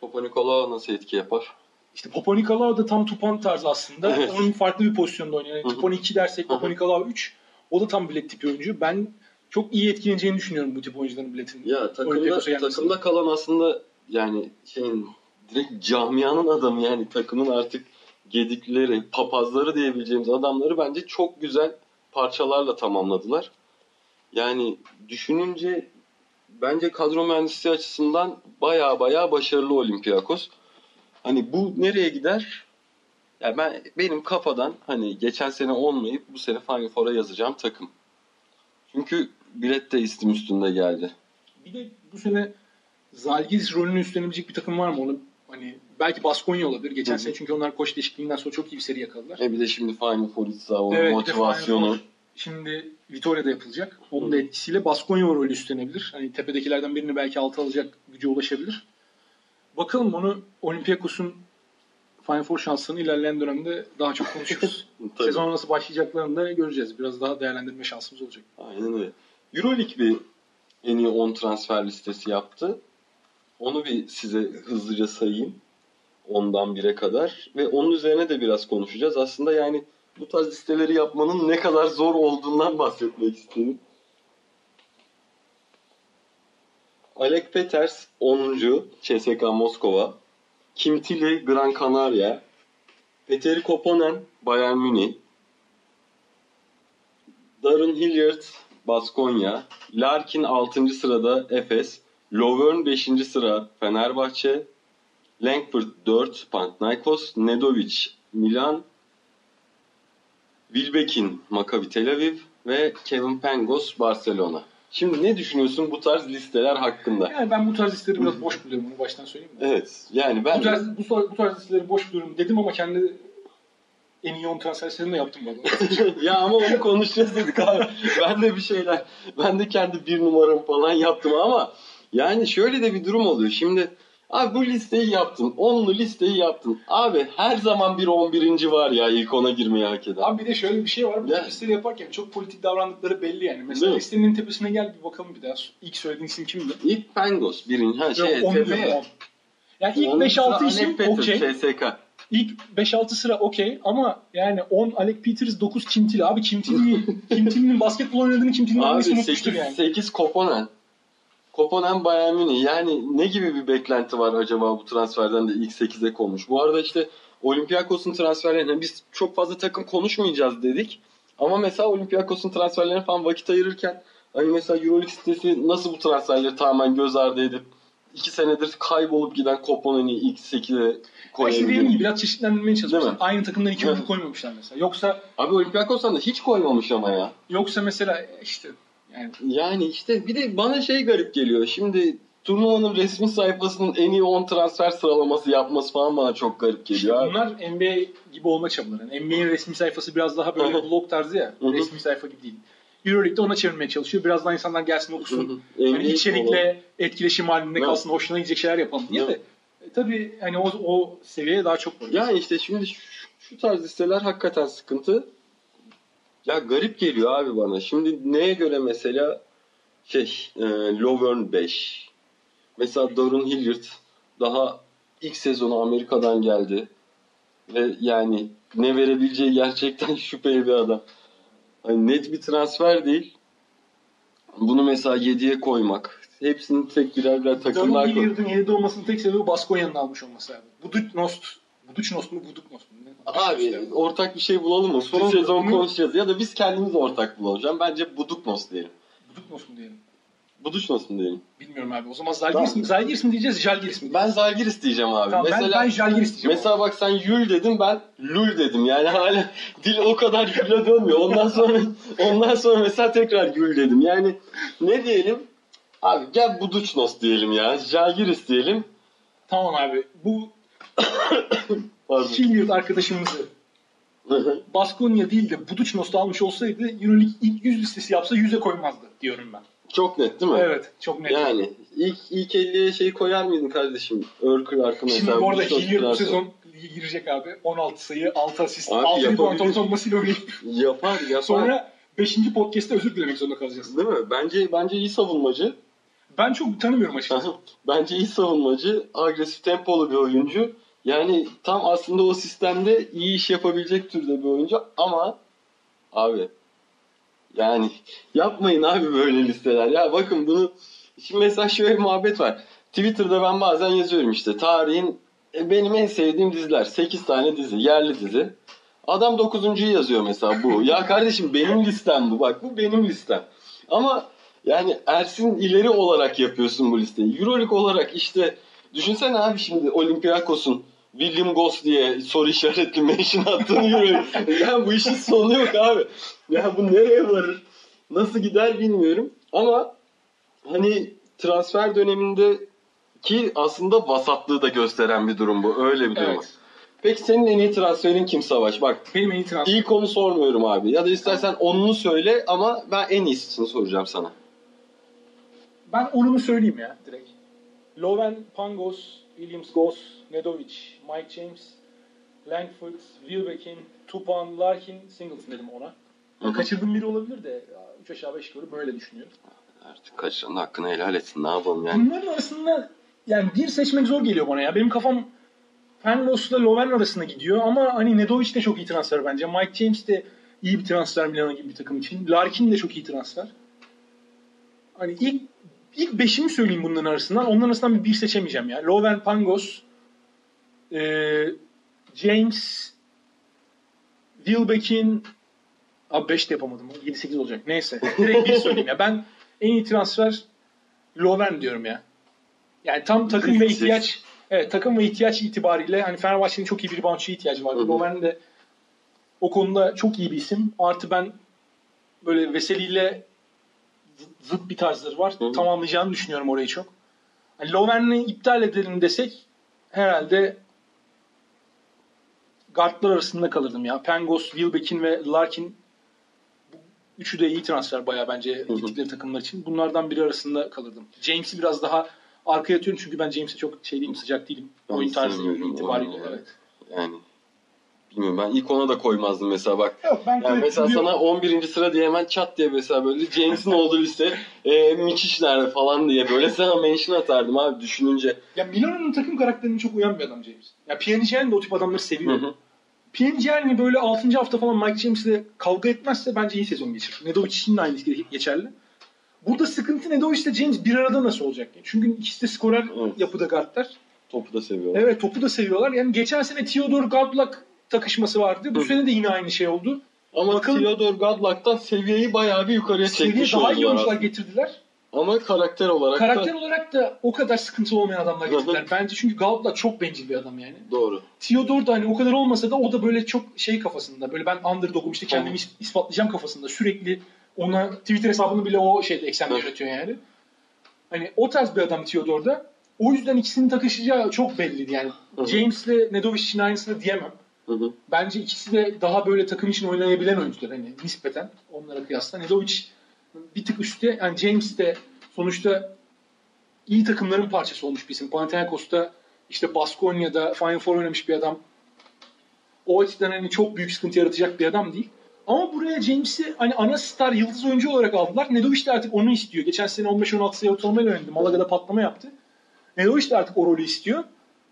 Papa Nikolaou nasıl etki yapar? İşte Papa Nikolaou da tam Tupan tarzı aslında. Evet. Onun farklı bir pozisyonda oynuyor. Yani. Tupan 2 dersek Papa Hı hı. Nikolaou 3. O da tam bilet tipi oyuncu. Ben çok iyi etkileneceğini düşünüyorum bu tip oyuncuların biletin. Ya takımda, takımda kalan aslında yani şeyin direkt camianın adamı yani takımın artık gedikleri, papazları diyebileceğimiz adamları bence çok güzel parçalarla tamamladılar. Yani düşününce bence kadro mühendisliği açısından baya baya başarılı Olympiakos. Hani bu nereye gider? Yani ben benim kafadan hani geçen sene olmayıp bu sene Final Four'a yazacağım takım. Çünkü bilet de istim üstünde geldi. Bir de bu sene Zalgiris rolünü üstlenebilecek bir takım var mı? Onu hani belki Baskonya olabilir geçen Hı hı. sene çünkü onlar koç değişikliğinden sonra çok iyi bir seri yakaladılar. E bir de şimdi Final Four onun Evet, motivasyonu. Four Şimdi Vitoria'da yapılacak. Onun da Hı. etkisiyle Baskonya rolü üstlenebilir. Hani tepedekilerden birini belki altı alacak güce ulaşabilir. Bakalım onu Olympiakos'un Final Four şansını ilerleyen dönemde daha çok konuşuruz. Sezon nasıl başlayacaklarını da göreceğiz. Biraz daha değerlendirme şansımız olacak. Aynen öyle. Euroleague bir en iyi 10 transfer listesi yaptı. Onu bir size hızlıca sayayım. 10'dan 1'e kadar. Ve onun üzerine de biraz konuşacağız. Aslında yani bu tarz listeleri yapmanın ne kadar zor olduğundan bahsetmek istedim. Alec Peters 10. CSKA Moskova. Kim Tilly Gran Canaria. Petteri Koponen Bayern Münih. Darren Hilliard Baskonya. Larkin 6. sırada Efes. Lovern 5. sıra Fenerbahçe. Langford 4 Panathinaikos. Nedovic Milan. Wilbekin Maccabi Tel Aviv ve Kevin Pangos Barcelona. Şimdi ne düşünüyorsun bu tarz listeler hakkında? Yani ben bu tarz listeleri biraz boş buluyorum. Bunu baştan söyleyeyim mi? Evet. Yani ben Bu tarz, bu, bu tarz listeleri boş buluyorum dedim ama kendi en iyi 10 transfer de yaptım arada. ya ama onu konuşacağız dedik abi. Ben de bir şeyler, ben de kendi bir numaramı falan yaptım ama yani şöyle de bir durum oluyor. Şimdi Abi bu listeyi yaptın. Onlu listeyi yaptın. Abi her zaman bir 11. var ya ilk ona girmeyi hak eden. Abi bir de şöyle bir şey var. Bu Ya. listeleri yaparken çok politik davrandıkları belli yani. Mesela listenin tepesine gel bir bakalım bir daha. İlk söylediğin isim kimdi? İlk Pangos birinci. Ha şey Yok, on. Yani ilk Onun 5-6 sıra isim okey. CSK. İlk 5-6 sıra okey ama yani 10 Alec Peters 9 Kim Abi Kim Tilly, Kim Tilly'nin basketbol oynadığını Kim Tilly'nin Abi annesi 8, unutmuştur yani. 8 Koponen. Koponen Bayern Münih. Yani ne gibi bir beklenti var acaba bu transferden de ilk 8'e konmuş. Bu arada işte Olympiakos'un transferlerine biz çok fazla takım konuşmayacağız dedik. Ama mesela Olympiakos'un transferlerine falan vakit ayırırken hani mesela Euroleague sitesi nasıl bu transferleri tamamen göz ardı edip 2 senedir kaybolup giden Koponen'i ilk 8'e Ya işte dediğim koyabilir. gibi biraz çeşitlendirmeye çalışmışlar. Değil? Aynı takımdan iki oyuncu koymamışlar mesela. Yoksa Abi Olympiakos'tan da hiç koymamış ama ya. yoksa mesela işte yani Yani işte bir de bana şey garip geliyor. Şimdi turnuvanın resmi sayfasının en iyi 10 transfer sıralaması yapması falan bana çok garip işte geliyor. abi. bunlar NBA gibi olma çabaları. Yani NBA'nin resmi sayfası biraz daha böyle Hı hı. blog tarzı ya. Hı hı. resmi sayfa gibi değil. Euroleague'de ona çevirmeye çalışıyor. Biraz daha insanlar gelsin okusun. Hani içerikle etkileşim halinde kalsın, hoşuna gidecek şeyler yapalım diye de. E, tabii hani o, o seviyeye daha çok var. Yani işte şimdi şu, şu tarz listeler hakikaten sıkıntı. Ya garip geliyor abi bana. Şimdi neye göre mesela şey e, Lovern 5. Mesela Darren Hilliard daha ilk sezonu Amerika'dan geldi. Ve yani ne verebileceği gerçekten şüpheli bir adam. Hani net bir transfer değil. Bunu mesela 7'ye koymak. Hepsini tek birer birer takımlar Darren koy. Hilliard'ın 7'de olmasının tek sebebi Baskonya'nın almış olması abi. Buducnost. Buducnost mu? Buduknost mu? Abi ortak bir şey bulalım mı? Son sezon Bunu- konuşacağız. Ya da biz kendimiz ortak bulalım. Bence Buduknos diyelim. Buduknost mu diyelim? Buduknos mu diyelim? Bilmiyorum abi. O zaman Zalgiris mi? Zalgiris mi diyeceğiz, Jalgiris mi? Ben Zalgiris diyeceğim abi. Tamam, ben, ben Jalgiris diyeceğim. mesela bak sen Yul dedim ben Lul dedim. Yani hala dil o kadar Yul'a dönmüyor. Ondan sonra ondan sonra mesela tekrar Yul dedim. Yani ne diyelim? Abi gel Buduçnos diyelim ya. Zalgiris diyelim. Tamam abi. Bu Pardon. Hilliard arkadaşımızı Baskonya değil de Buducnost'u almış olsaydı Euroleague ilk 100 listesi yapsa 100'e koymazdı diyorum ben. Çok net değil mi? Evet. Çok net. Yani ilk ilk 50'ye şey koyar mıydın kardeşim? Örkür arkı mesela. Şimdi bu arada Hilliard bu sezon lige girecek abi. 16 sayı, 6 asist, Abi 6 rebound ortalamasıyla oynayıp Yapar yapar. sonra 5. podcast'te özür dilemek zorunda kalacağız. Değil mi? Bence bence iyi savunmacı. Ben çok tanımıyorum açıkçası. bence iyi savunmacı, agresif tempolu bir oyuncu. Yani tam aslında o sistemde iyi iş yapabilecek türde bir oyuncu ama abi yani yapmayın abi böyle listeler. Ya bakın bunu şimdi mesela şöyle bir muhabbet var. Twitter'da ben bazen yazıyorum işte tarihin e, benim en sevdiğim diziler. 8 tane dizi, yerli dizi. Adam 9.'yu yazıyor mesela bu. ya kardeşim benim listem bu. Bak bu benim listem. Ama yani Ersin ileri olarak yapıyorsun bu listeyi. Euroleague olarak işte düşünsene abi şimdi Olympiakos'un William Goss diye soru işaretli mention attığını Euroleague. yani bu işin sonu yok abi. Ya bu nereye varır? Nasıl gider bilmiyorum. Ama hani transfer döneminde ki aslında vasatlığı da gösteren bir durum bu. Öyle bir durum. Evet. Peki senin en iyi transferin kim Savaş? Bak Benim en iyi transfer. İlk onu sormuyorum abi. Ya da istersen onunu söyle ama ben en iyisini soracağım sana. Ben onunu söyleyeyim ya direkt. Loven, Pangos, Williams Goss, Nedovic, Mike James, Langford, Wilbekin, Tupan, Larkin, Singleton dedim ona. Hı hı. Kaçırdığım biri olabilir de 3 aşağı 5 yukarı böyle düşünüyorum. Artık kaçıranın hakkını helal etsin. Ne yapalım yani? Bunların arasında yani bir seçmek zor geliyor bana ya. Benim kafam Pangos'la Loven arasında gidiyor ama hani Nedovic de çok iyi transfer bence. Mike James de iyi bir transfer Milano gibi bir takım için. Larkin de çok iyi transfer. Hani ilk ilk beşimi söyleyeyim bunların arasından. Onların arasından bir, bir seçemeyeceğim ya. Loven, Pangos, eee, James, Wilbekin Abi 5 de yapamadım. 7-8 olacak. Neyse. Direkt bir söyleyeyim ya. Ben en iyi transfer Loven diyorum ya. Yani tam takım ve ihtiyaç evet takım ve ihtiyaç itibariyle hani Fenerbahçe'nin çok iyi bir reboundçıya ihtiyacı var. Loven de o konuda çok iyi bir isim. Artı ben böyle Veseli ile zıt- bir tarzları var. Hı. Tamamlayacağını düşünüyorum orayı çok. Hani Loven'i iptal edelim desek herhalde guardlar arasında kalırdım ya. Pangos, Wilbekin ve Larkin üçü de iyi transfer bayağı bence gittikleri takımlar için. Bunlardan biri arasında kalırdım. James'i biraz daha arkaya atıyorum çünkü ben James'e çok şey değilim, sıcak değilim. Ben Oyun tarzı itibariyle. Evet. Yani bilmiyorum ben ilk ona da koymazdım mesela bak. Yok ben Yani mesela sana 11. sıra diye hemen çat diye mesela böyle James'in olduğu liste e, Miçiş nerede falan diye böyle sana mention atardım abi düşününce. Ya Milano'nun takım karakterine çok uyan bir adam James. Ya Pjanic de o tip adamları seviyor. hı. Böyle 6. hafta falan Mike James'le kavga etmezse bence iyi sezon geçirir. Nedovic için de aynı geçerli. Burada sıkıntı Nedovic ile James bir arada nasıl olacak? Çünkü ikisi de skorer Evet. yapıda guardlar. Topu da seviyorlar. Evet topu da seviyorlar. Yani geçen sene Theodore Godlock takışması vardı. Bu Hı. sene de yine aynı şey oldu. Ama Bakalım- Theodore Godlock'tan seviyeyi bayağı bir yukarıya Seviye çekmiş daha iyi oyuncular getirdiler. Ama karakter olarak Karakter da olarak da o kadar sıkıntı olmayan adamlar getirdiler. Bence çünkü Godlock çok bencil bir adam yani. doğru. Theodore da hani o kadar olmasa da o da böyle çok şey kafasında. Böyle ben underdog'um işte kendimi is- ispatlayacağım kafasında. Sürekli ona Twitter hesabını bile o şeyde eksende Hı. yönetiyor yani. Hani o tarz bir adam Theodore da. O yüzden ikisinin takışacağı çok belliydi yani. James'le Nedovic için aynısını diyemem. Hı. Bence ikisi de daha böyle takım için oynayabilen oyuncular hani nispeten onlara kıyasla. Nedovic bir tık üstte. Yani James de sonuçta iyi takımların parçası olmuş bir isim. Panathinaikos'ta işte Baskonya'da Final Four oynamış bir adam. O açıdan hani çok büyük sıkıntı yaratacak bir adam değil. Ama buraya James'i hani ana star yıldız oyuncu olarak aldılar. Nedovic de artık onu istiyor. Geçen sene 15-16 sayı ortalamayla oynadı. Malaga'da patlama yaptı. Nedovic de artık o rolü istiyor.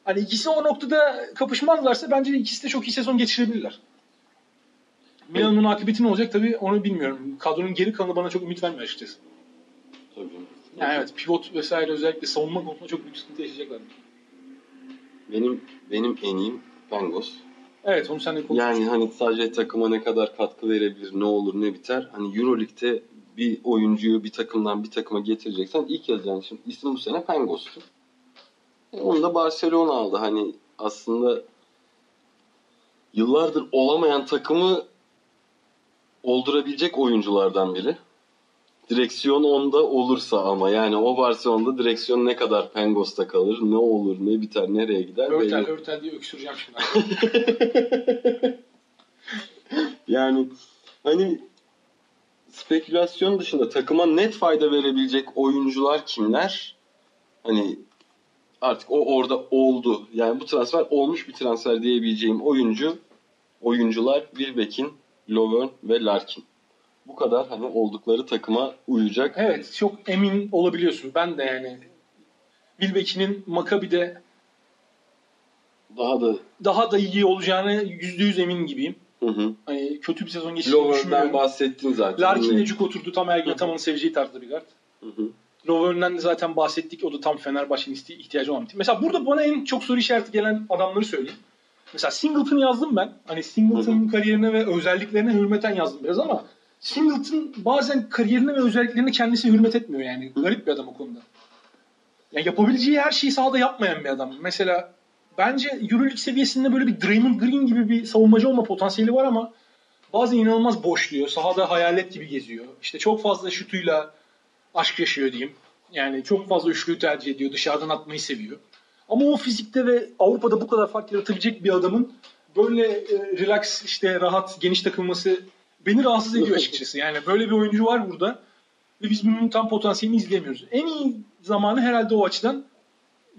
Hani ikisi o noktada kapışmazlarsa bence ikisi de çok iyi sezon geçirebilirler. Milan'ın akıbeti ne olacak tabii onu bilmiyorum. Kadronun geri kalanı bana çok ümit vermiyor açıkçası. Tabii. Yani evet pivot vesaire özellikle savunma konusunda çok büyük sıkıntı yaşayacaklar. Benim benim en iyim Pangos. Evet onu sen de konuşmuştun. Yani hani sadece takıma ne kadar katkı verebilir, ne olur ne biter. Hani Euroleague'de bir oyuncuyu bir takımdan bir takıma getireceksen ilk yazacağın şimdi isim bu sene Pangos'tu. Onu da Barcelona aldı. Hani aslında yıllardır olamayan takımı oldurabilecek oyunculardan biri. Direksiyon onda olursa ama yani o Barcelona'da direksiyon ne kadar Pangos'ta kalır, ne olur, ne biter, nereye gider Örtel belli. örtel diye öksüreceğim şimdi. Yani hani spekülasyon dışında takıma net fayda verebilecek oyuncular kimler? Hani artık o orada oldu. Yani bu transfer olmuş bir transfer diyebileceğim oyuncu oyuncular Wilbeck'in, Lovern ve Larkin. Bu kadar hani oldukları takıma uyacak. evet çok emin olabiliyorsun. Ben de yani Wilbeck'in Maccabi'de Daha da daha da iyi olacağını %100 emin gibiyim. hı hı. Hani kötü bir sezon geçirdiğini düşünmüyorum. bahsettin zaten. Larkin de cuk oturdu. Tam Ergin Ataman'ın seveceği tarzda bir guard. Hı hı. Lovern'den de zaten bahsettik. O da tam Fenerbahçe'nin ihtiyacı olan bir tip. Mesela burada bana en çok soru işareti gelen adamları söyleyeyim. Mesela Singleton yazdım ben. Hani Singleton'ın kariyerine ve özelliklerine hürmeten yazdım biraz ama Singleton bazen kariyerine ve özelliklerine kendisi hürmet etmiyor yani. Garip bir adam o konuda. Yani yapabileceği her şeyi sahada yapmayan bir adam. Mesela bence Euroleague seviyesinde böyle bir Draymond Green gibi bir savunmacı olma potansiyeli var ama bazen inanılmaz boşluyor. Sahada hayalet gibi geziyor. İşte çok fazla şutuyla aşk yaşıyor diyeyim. Yani çok fazla üçlüyü tercih ediyor. Dışarıdan atmayı seviyor. Ama o fizikte ve Avrupa'da bu kadar fark yaratabilecek bir adamın böyle e, relax, işte rahat, geniş takılması beni rahatsız ediyor açıkçası. Yani böyle bir oyuncu var burada ve biz bunun tam potansiyelini izleyemiyoruz. En iyi zamanı herhalde o açıdan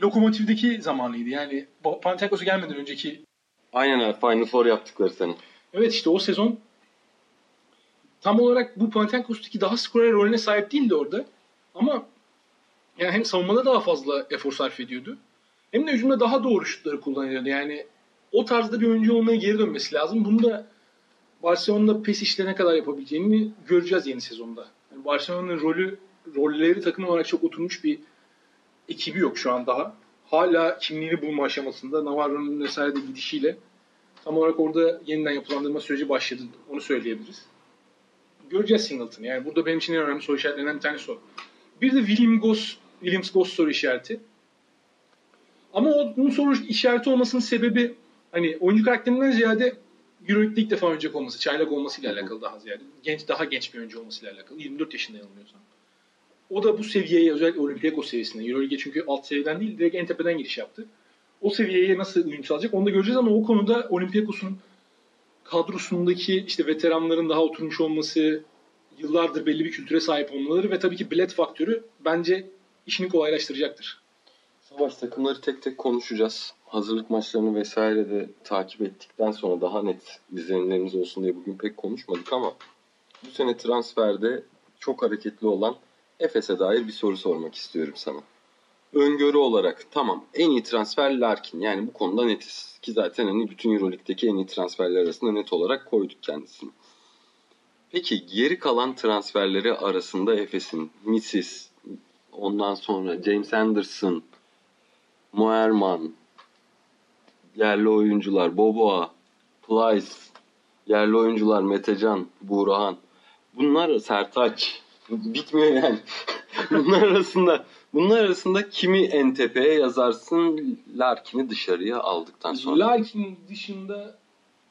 Lokomotiv'deki zamanıydı. Yani Panathinaikos'a gelmeden önceki Aynen abi Final Four yaptıkları sene. Evet işte o sezon tam olarak bu Panathinaikos'taki daha skorer rolüne sahip değildi orada. Ama yani hem savunmada daha fazla efor sarf ediyordu. Hem de hücumda daha doğru şutları kullanıyordu. Yani o tarzda bir oyuncu olmaya geri dönmesi lazım. Bunu da Barcelona'da pes işle ne kadar yapabileceğini göreceğiz yeni sezonda. Yani Barcelona'nın rolü rolleri takım olarak çok oturmuş bir ekibi yok şu an daha. Hala kimliğini bulma aşamasında. Navarro'nun vesaire de gidişiyle tam olarak orada yeniden yapılandırma süreci başladı. Onu söyleyebiliriz. Göreceğiz Singleton. Yani burada benim için en önemli soru işaretlerinden bir tanesi o. Bir de William Goss, Williams Goss soru işareti. Ama o, bunun soru işareti olmasının sebebi hani oyuncu karakterinden ziyade Euroleague'de ilk defa oynayacak olması, çaylak olmasıyla alakalı daha ziyade. Genç, daha genç bir oyuncu olmasıyla alakalı. 24 yaşında yanılmıyorsam. O da bu seviyeye özellikle Olympiakos seviyesinde. Euroleague'e çünkü alt seviyeden değil direkt en tepeden giriş yaptı. O seviyeye nasıl uyum sağlayacak onu da göreceğiz ama o konuda Olympiakos'un kadrosundaki işte veteranların daha oturmuş olması, yıllardır belli bir kültüre sahip olmaları ve tabii ki bilet faktörü bence işini kolaylaştıracaktır. Savaş takımları tek tek konuşacağız. Hazırlık maçlarını vesaire de takip ettikten sonra daha net izlenimlerimiz olsun diye bugün pek konuşmadık ama bu sene transferde çok hareketli olan Efes'e dair bir soru sormak istiyorum sana. Öngörü olarak tamam en iyi transfer Larkin yani bu konuda netiz ki zaten hani bütün Euroleague'deki en iyi transferler arasında net olarak koyduk kendisini. Peki geri kalan transferleri arasında Efes'in Mrs. ondan sonra James Anderson, Moerman, yerli oyuncular Boboa, Plyce, yerli oyuncular Metecan, Buğrahan. Bunlar Sertaç. Bitmiyor yani. bunlar arasında bunlar arasında kimi en tepeye yazarsın Larkin'i dışarıya aldıktan sonra. Larkin dışında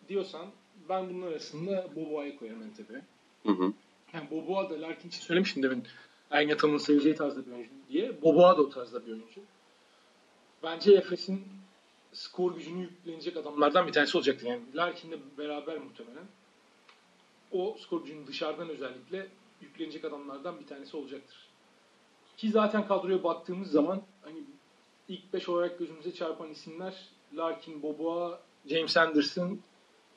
diyorsan ben bunun arasında Boboa'yı koyarım en tepeye. Hı hı. Yani Boboa da Larkin için söylemiştim demin. Ergen seveceği tarzda bir oyuncu diye. Boboa da o tarzda bir oyuncu. Bence Efes'in skor gücünü yüklenecek adamlardan bir tanesi olacaktır. Yani Larkin'le beraber muhtemelen o skor gücünü dışarıdan özellikle yüklenecek adamlardan bir tanesi olacaktır. Ki zaten kadroya baktığımız zaman hani ilk 5 olarak gözümüze çarpan isimler Larkin, Boboa, James Anderson,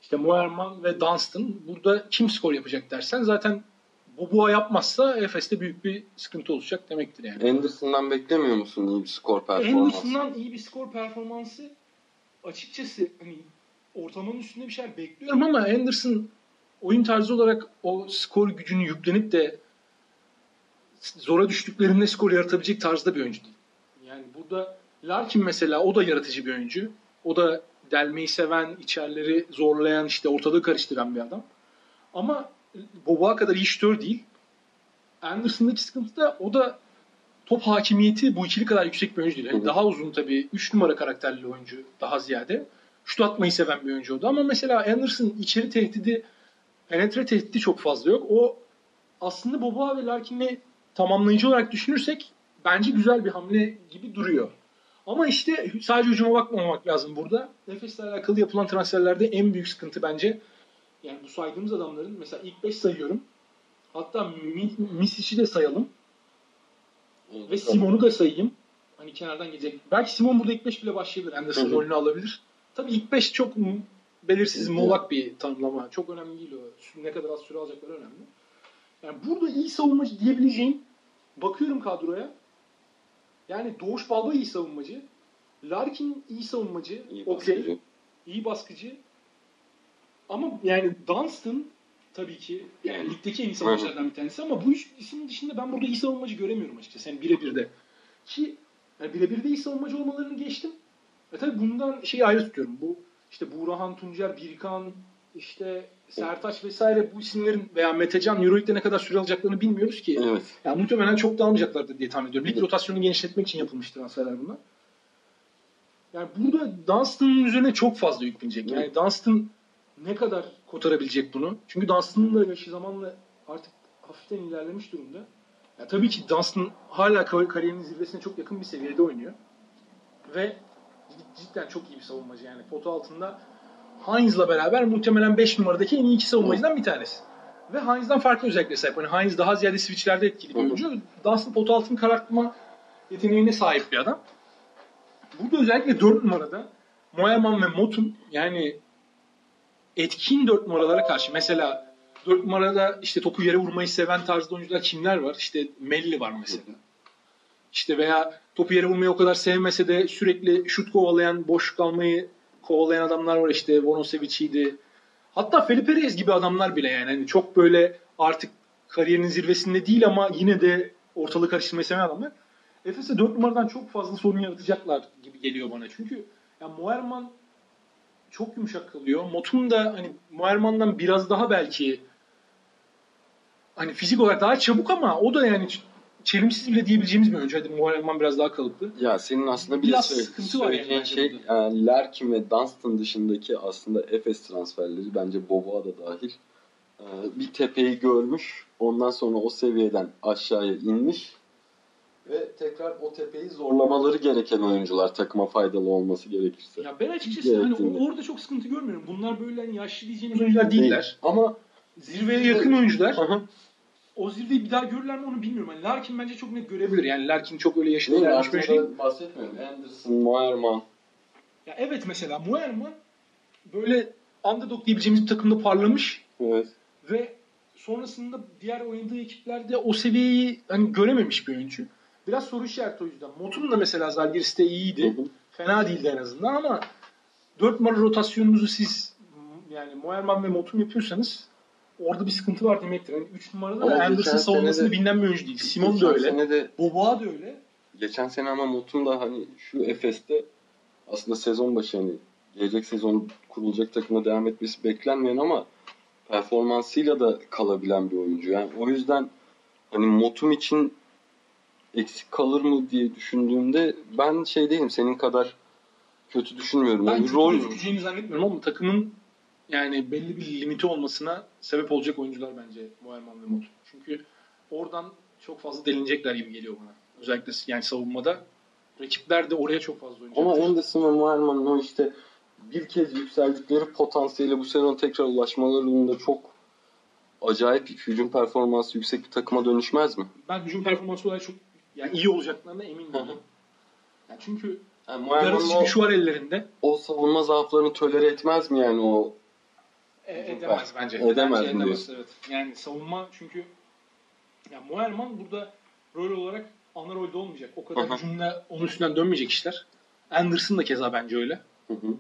işte Moerman ve Dunstan. Burada kim skor yapacak dersen zaten Boboa yapmazsa Efes'te büyük bir sıkıntı olacak demektir yani. Anderson'dan beklemiyor musun iyi bir skor performansı? Anderson'dan iyi bir skor performansı açıkçası hani ortalamanın üstünde bir şeyler bekliyorum ama Anderson oyun tarzı olarak o skor gücünü yüklenip de zora düştüklerinde skor yaratabilecek tarzda bir oyuncu değil. Yani burada Larkin mesela o da yaratıcı bir oyuncu. O da delmeyi seven, içerleri zorlayan, işte ortalığı karıştıran bir adam. Ama Boboa kadar iyi şütör değil. Anderson'daki sıkıntı da o da top hakimiyeti bu ikili kadar yüksek bir oyuncu değil. Yani daha uzun tabii 3 numara karakterli oyuncu daha ziyade. Şut atmayı seven bir oyuncu oldu. Ama mesela Anderson içeri tehdidi, penetre tehdidi çok fazla yok. O aslında Boboa ve Larkin'i tamamlayıcı olarak düşünürsek bence güzel bir hamle gibi duruyor. Ama işte sadece hücuma bakmamak lazım burada. Efes'le alakalı yapılan transferlerde en büyük sıkıntı bence yani bu saydığımız adamların mesela ilk 5 sayıyorum. Hatta Mi- Misic'i de sayalım. Ve Simon'u da sayayım. Hani kenardan gelecek. Belki Simon burada ilk 5 bile başlayabilir. Anderson rolünü alabilir. Tabii ilk 5 çok belirsiz, muğlak bir tanımlama. Çok önemli değil o. Ne kadar az süre alacakları önemli. Yani burada iyi savunmacı diyebileceğim bakıyorum kadroya. Yani Doğuş Balba iyi savunmacı. Larkin iyi savunmacı. İyi Okey. İyi baskıcı. Ama yani Dunstan tabii ki yani ligdeki en iyi savunmacılardan bir tanesi ama bu üç isim dışında ben burada iyi savunmacı göremiyorum açıkçası. Yani birebir de. Ki yani birebir de iyi savunmacı olmalarını geçtim. E tabii bundan şeyi ayrı tutuyorum. Bu işte Buğrahan Tuncer, Birkan, işte Sertaç vesaire bu isimlerin veya Metecan Euroleague'de ne kadar süre alacaklarını bilmiyoruz ki. Evet. Yani muhtemelen çok da almayacaklardır diye tahmin ediyorum. Lig rotasyonunu genişletmek için yapılmış transferler bunlar. Yani burada Dunstan'ın üzerine çok fazla yük binecek. Yani Dunstan ne kadar kotarabilecek bunu? Çünkü Dunstan'ın da yaşı zamanla artık hafiften ilerlemiş durumda. Ya tabii ki Dunstan hala kar- kariyerinin zirvesine çok yakın bir seviyede oynuyor. Ve cidden çok iyi bir savunmacı yani. Potu altında Heinz'la beraber muhtemelen 5 numaradaki en iyi iki savunmacıdan bir tanesi. Ve Heinz'dan farklı özelliklere sahip. Hani Heinz daha ziyade switchlerde etkili bir oyuncu. Dunstan pot altını karartma yeteneğine sahip bir adam. Burada özellikle 4 numarada Moerman ve Motun yani etkin 4 numaralara karşı mesela 4 numarada işte topu yere vurmayı seven tarzda oyuncular kimler var? İşte Melli var mesela. İşte veya topu yere vurmayı o kadar sevmese de sürekli şut kovalayan, boş kalmayı kovalayan adamlar var işte Vonosevic'iydi. Hatta Felipe Reyes gibi adamlar bile yani Hani çok böyle artık kariyerinin zirvesinde değil ama yine de ortalığı karıştırmayı seven adamlar. Efes'e 4 numaradan çok fazla sorun yaratacaklar gibi geliyor bana. Çünkü ya Moerman çok yumuşak kalıyor. Motun da hani Moerman'dan biraz daha belki hani fizik olarak daha çabuk ama o da yani çelimsiz bile diyebileceğimiz bir oyuncu. Hadi Moerman biraz daha kalıplı. Ya senin aslında bir Biraz de söyle- sıkıntı var yani şey yani Larkin ve Dunstan dışındaki aslında Efes transferleri bence Boboa da dahil e, bir tepeyi görmüş. Ondan sonra o seviyeden aşağıya inmiş ve tekrar o tepeyi zorlamaları gereken oyuncular takıma faydalı olması gerekirse. Ya ben açıkçası hani orada çok sıkıntı görmüyorum. Bunlar böyle hani yaşlı diyeceğimiz oyuncular değiller. Ama Zirveye yakın oyuncular. Hı hı. o zirveyi bir daha görürler mi onu bilmiyorum. Yani Larkin bence çok net görebilir. Yani Larkin çok öyle yaşlı Değil mi? gelmiş bir şey. Bahsetmiyorum. Anderson, Moerman. Ya evet mesela Muerman böyle underdog diyebileceğimiz bir takımda parlamış Evet. ve sonrasında diğer oynadığı ekiplerde o seviyeyi hani görememiş bir oyuncu. Biraz soru işareti o yüzden. Motum da mesela Zalgiris'te iyiydi. Hı hı. Fena değildi en azından ama 4 numara rotasyonunuzu siz yani Moerman ve Motum yapıyorsanız orada bir sıkıntı var demektir. Yani 3 numarada da Anderson de- bilinen bir oyuncu değil. Simon da öyle. de Boboa da öyle. Geçen sene ama Motum da hani şu Efes'te aslında sezon başı hani gelecek sezon kurulacak takıma devam etmesi beklenmeyen ama performansıyla da kalabilen bir oyuncu. Yani o yüzden hani Motum için eksik kalır mı diye düşündüğümde ben şey değilim senin kadar kötü düşünmüyorum. Ben Yani kötü rol gözükeceğini zannetmiyorum ama takımın yani belli bir limiti olmasına sebep olacak oyuncular bence Moerman ve Mut. Çünkü oradan çok fazla delinecekler gibi geliyor bana. Özellikle yani savunmada. Rakipler de oraya çok fazla oyuncu ama. Anderson ve Moerman'ın o işte bir kez yükseldikleri potansiyele bu sezon tekrar ulaşmalarında çok acayip hücum performansı yüksek bir takıma dönüşmez mi? Ben hücum performansı olarak çok yani iyi olacaklarına eminim. Yani çünkü Yani Moerman'ın güç var ellerinde. o savunma zaaflarını tolere etmez mi yani o? E, edemez bence. Edemez Bence edemez, evet. Yani savunma çünkü ya Moerman burada rol olarak ana rolde olmayacak. O kadar Hı hı. hücumla onun üstünden dönmeyecek işler. Anderson da keza bence öyle. Hı hı.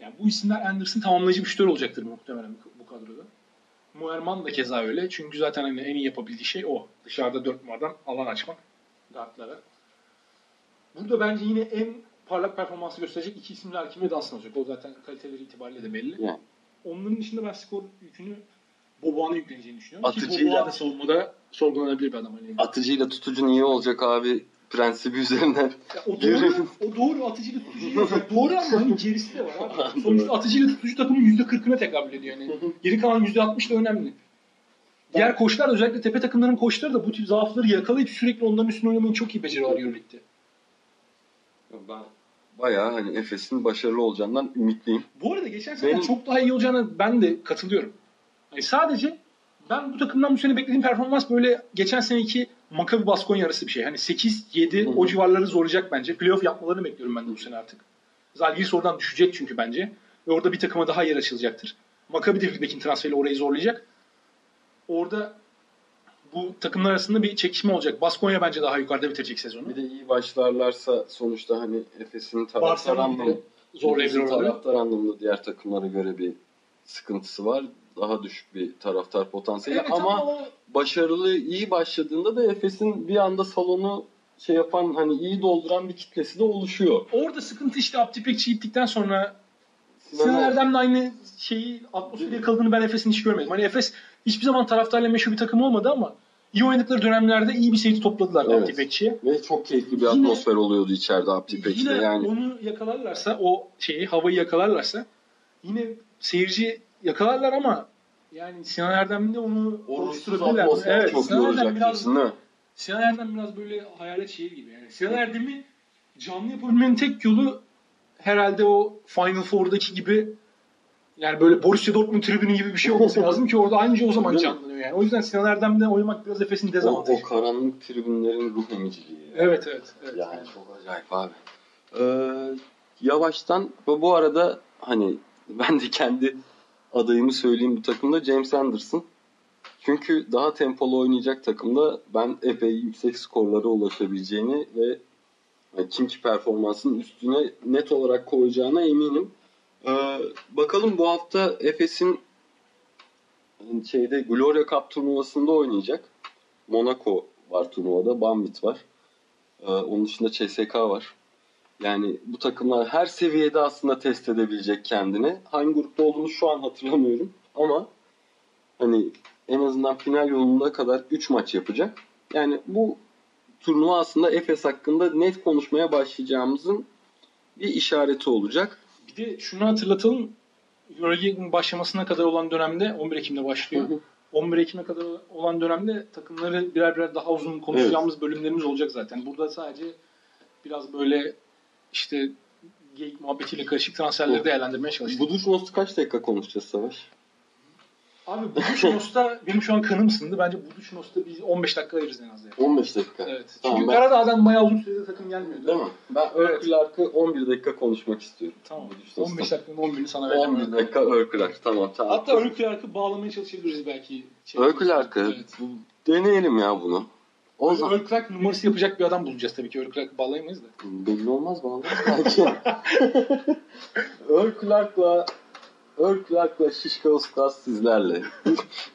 Yani bu isimler Anderson tamamlayıcı bir şütör olacaktır muhtemelen bu- kadroda. Moerman da keza öyle. Çünkü zaten hani en iyi yapabildiği şey o. Dışarıda dört numaradan alan açmak guardlara. Burada bence yine en parlak performansı gösterecek iki isim Larkin ve Dunstan olacak. O zaten kaliteleri itibariyle de belli. Yani. Onların dışında ben skor yükünü Boboğan'a yükleneceğini düşünüyorum. Ki Atıcıyla- Boboğan da savunmada sorgulanabilir bir adam. Hani. Atıcıyla tutucun iyi olacak abi prensibi üzerinden. Ya o doğru, o doğru atıcıyla tutucu. Doğru ama hani gerisi de var abi. Sonuçta atıcıyla tutucu takımın %40'ına tekabül ediyor yani. Geri kalan %60 da önemli. Diğer koçlar özellikle tepe takımların koçları da bu tip zaafları yakalayıp sürekli onların üstüne oynamayı çok iyi beceriyorlar Euroleague'de. Ben bayağı hani Efes'in başarılı olacağından ümitliyim. Bu arada geçen sene Benim- çok daha iyi olacağına ben de katılıyorum. Yani sadece ben bu takımdan bu sene beklediğim performans böyle geçen seneki Maccabi Baskonya arası bir şey. Hani 8-7 Hı hı. o civarları zorlayacak bence. Playoff yapmalarını bekliyorum ben de bu sene artık. Zalgiris oradan düşecek çünkü bence. Ve orada bir takıma daha yer açılacaktır. Maccabi de Wilbeck'in transferiyle orayı zorlayacak. Orada bu takımlar arasında bir çekişme olacak. Baskonya bence daha yukarıda bitirecek sezonu. Bir de iyi başlarlarsa sonuçta hani Efes'in taraftar anlamında zorlayabilir taraftar anlamında diğer takımlara göre bir sıkıntısı var. Daha düşük bir taraftar potansiyeli Evet ama o- başarılı iyi başladığında da Efes'in bir anda salonu şey yapan hani iyi dolduran bir kitlesi de oluşuyor. orada sıkıntı işte Abdi Pekçi gittikten sonra Sinan Sinan Erdem- Erdem'le aynı şeyi atmosferi yakaladığını ben Efes'in hiç görmedim. Hani Efes hiçbir zaman taraftarla meşhur bir takım olmadı ama iyi oynadıkları dönemlerde iyi bir seyirci topladılar Evet. Abdi Pekçi'ye. Ve çok keyifli bir Yine- atmosfer oluyordu içeride Abdi Pek'te Yine yani. onu yakalarlarsa, o şeyi, havayı yakalarlarsa yine seyirci yakalarlar ama yani Sinan Erdem de onu oluşturabilirler. Evet, çok iyi Sinan Erdem olacak biraz, diyorsun değil mi? Sinan Erdem biraz böyle hayalet şehir gibi. Yani Sinan Erdem'i canlı yapabilmenin tek yolu herhalde o Final Four'daki gibi yani böyle Borussia Dortmund tribünü gibi bir şey olması lazım ki orada anca o zaman canlanıyor yani. O yüzden Sinan Erdem'le oynamak biraz Efes'in O, dezavantajı. o karanlık tribünlerin ruh emiciliği. Evet evet. evet. Yani çok acayip abi. Ee, yavaştan ve bu arada hani ben de kendi adayımı söyleyeyim bu takımda James Anderson. Çünkü daha tempolu oynayacak takımda ben epey yüksek skorlara ulaşabileceğini ve yani kimki performansının üstüne net olarak koyacağına eminim. Ee, bakalım bu hafta Efes'in şeyde Gloria Cup turnuvasında oynayacak. Monaco var turnuvada, Banvit var. Ee, onun dışında CSK var. Yani bu takımlar her seviyede aslında test edebilecek kendini. Hangi grupta olduğunu şu an hatırlamıyorum. Ama hani en azından final yoluna kadar 3 maç yapacak. Yani bu turnuva aslında Efes hakkında net konuşmaya başlayacağımızın bir işareti olacak. Bir de şunu hatırlatalım. Euroleague'in başlamasına kadar olan dönemde 11 Ekim'de başlıyor. 11 Ekim'e kadar olan dönemde takımları birer birer daha uzun konuşacağımız bölümlerimiz olacak zaten. Burada sadece biraz böyle işte geyik muhabbetiyle karışık transferleri Evet. değerlendirmeye çalıştık. Bu Duşmos'u kaç dakika konuşacağız Savaş? Abi Budućnos'ta benim şu an kanım ısındı. Bence Budućnos'ta biz 15 dakika ayırırız en az yani. 15 dakika. Evet. Tamam, Çünkü ben- Karadağ'dan bayağı uzun sürede takım gelmiyordu. Değil mi? Ben Örkülark'ı 11 dakika konuşmak istiyorum. Tamam. Bu 15 dakikanın 11'ini sana vereceğim. 11 dakika Örkülark. Tamam tamam. Hatta Örkülark'ı bağlamaya çalışabiliriz belki. Şey- Örkülark'ı Evet. deneyelim ya bunu. O zaman Örkülark numarası yapacak bir adam bulacağız tabii ki. Örkülark'ı bağlayamayız da. belli olmaz mı? Belki. Örkülark'la Örkülark'la Şişka Uskas sizlerle.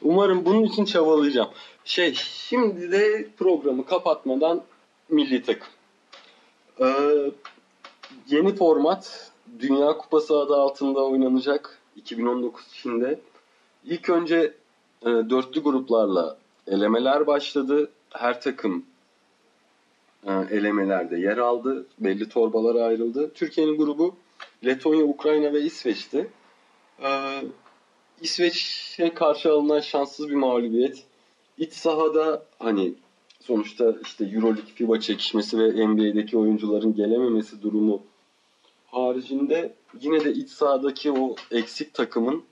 Umarım bunun için çabalayacağım. Şey, şimdi de programı kapatmadan milli takım. Ee, yeni format Dünya Kupası adı altında oynanacak 2019 içinde. İlk önce e, dörtlü gruplarla elemeler başladı. Her takım e, elemelerde yer aldı. Belli torbalara ayrıldı. Türkiye'nin grubu Letonya, Ukrayna ve İsveç'ti. Ee, İsveç'e karşı alınan şanssız bir mağlubiyet. İç sahada hani sonuçta işte Euroleague FIBA çekişmesi ve NBA'deki oyuncuların gelememesi durumu haricinde yine de iç sahadaki o eksik takımın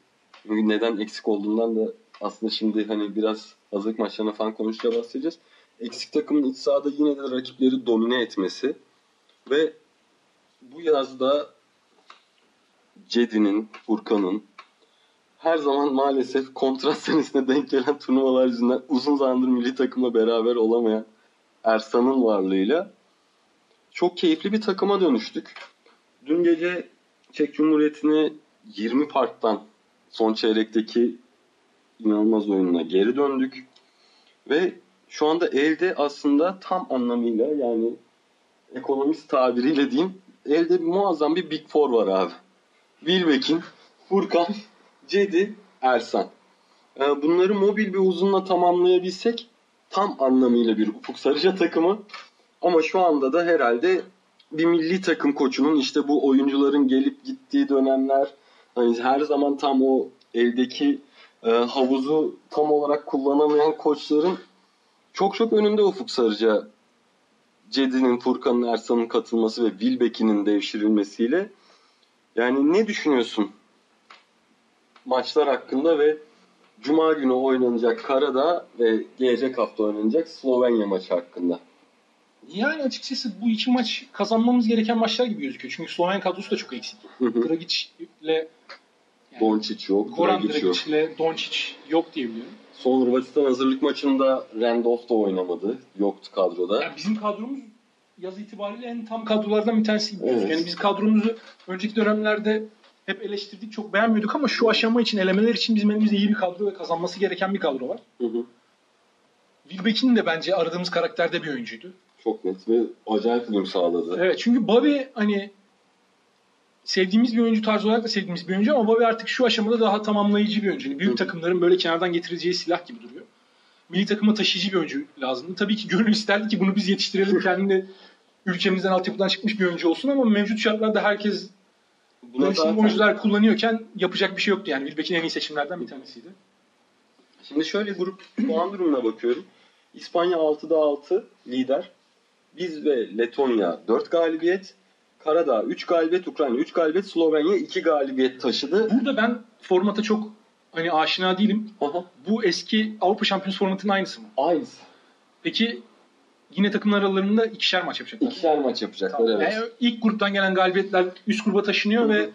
neden eksik olduğundan da aslında şimdi hani biraz hazırlık maçlarına falan konuşacağız bahsedeceğiz. Eksik takımın iç sahada yine de rakipleri domine etmesi ve bu yazda Cedi'nin, Furkan'ın her zaman maalesef kontrat senesine denk gelen turnuvalar yüzünden uzun zamandır milli takımla beraber olamayan Ersan'ın varlığıyla çok keyifli bir takıma dönüştük. Dün gece Çek Cumhuriyeti'ne 20 parktan son çeyrekteki inanılmaz oyununa geri döndük. Ve şu anda elde aslında tam anlamıyla yani ekonomist tabiriyle diyeyim elde muazzam bir Big Four var abi. Wilbekin, Furkan, Cedi, Ersan. Ee, Bunları mobil bir uzunla tamamlayabilsek tam anlamıyla bir Ufuk Sarıca takımı. Ama şu anda da herhalde bir milli takım koçunun işte bu oyuncuların gelip gittiği dönemler hani her zaman tam o eldeki e, havuzu tam olarak kullanamayan koçların çok çok önünde Ufuk Sarıca Cedi'nin, Furkan'ın, Ersan'ın katılması ve Wilbekin'in devşirilmesiyle yani ne düşünüyorsun maçlar hakkında ve Cuma günü oynanacak Karadağ ve gelecek hafta oynanacak Slovenya maçı hakkında? Yani açıkçası bu iki maç kazanmamız gereken maçlar gibi gözüküyor. Çünkü Slovenya kadrosu da çok eksik. Dragic ile Doncic yok, Goran Dragic ile Doncic yok diye biliyorum. Son Hırvatistan hazırlık maçında Randolph da oynamadı. Yoktu kadroda. Yani bizim kadromuz yaz itibariyle en tam kadrolardan bir tanesi Evet. Yani biz kadromuzu önceki dönemlerde hep eleştirdik, çok beğenmiyorduk ama şu aşama için, elemeler için bizim elimizde iyi bir kadro ve kazanması gereken bir kadro var. Hı hı. Wilbekin de bence aradığımız karakterde bir oyuncuydu. Çok net ve acayip uyum sağladı. Evet çünkü Bobby hani sevdiğimiz bir oyuncu tarzı olarak da sevdiğimiz bir oyuncu ama Bobby artık şu aşamada daha tamamlayıcı bir oyuncu. Yani büyük Hı. takımların böyle kenardan getireceği silah gibi duruyor. Milli takıma taşıyıcı bir oyuncu lazımdı. Tabii ki gönül isterdi ki bunu biz yetiştirelim kendini ülkemizden altyapıdan çıkmış bir oyuncu olsun ama mevcut şartlarda herkes Buna mevsim zaten- oyuncular kullanıyorken yapacak bir şey yoktu yani. Wilbeck'in en iyi seçimlerden bir tanesiydi. Şimdi şöyle grup puan durumuna bakıyorum. İspanya 6'da 6 lider. Biz ve Letonya 4 galibiyet. Karadağ 3 galibiyet, Ukrayna 3 galibiyet, Slovenya 2 galibiyet taşıdı. Burada ben formata çok hani aşina değilim. Aha, Bu eski Avrupa Şampiyonası formatının aynısı mı? Aynısı. Peki yine takımlar aralarında ikişer maç yapacaklar. İkişer maç yapacaklar Tamam. evet. Yani ilk gruptan gelen galibiyetler üst gruba taşınıyor Hı hı. ve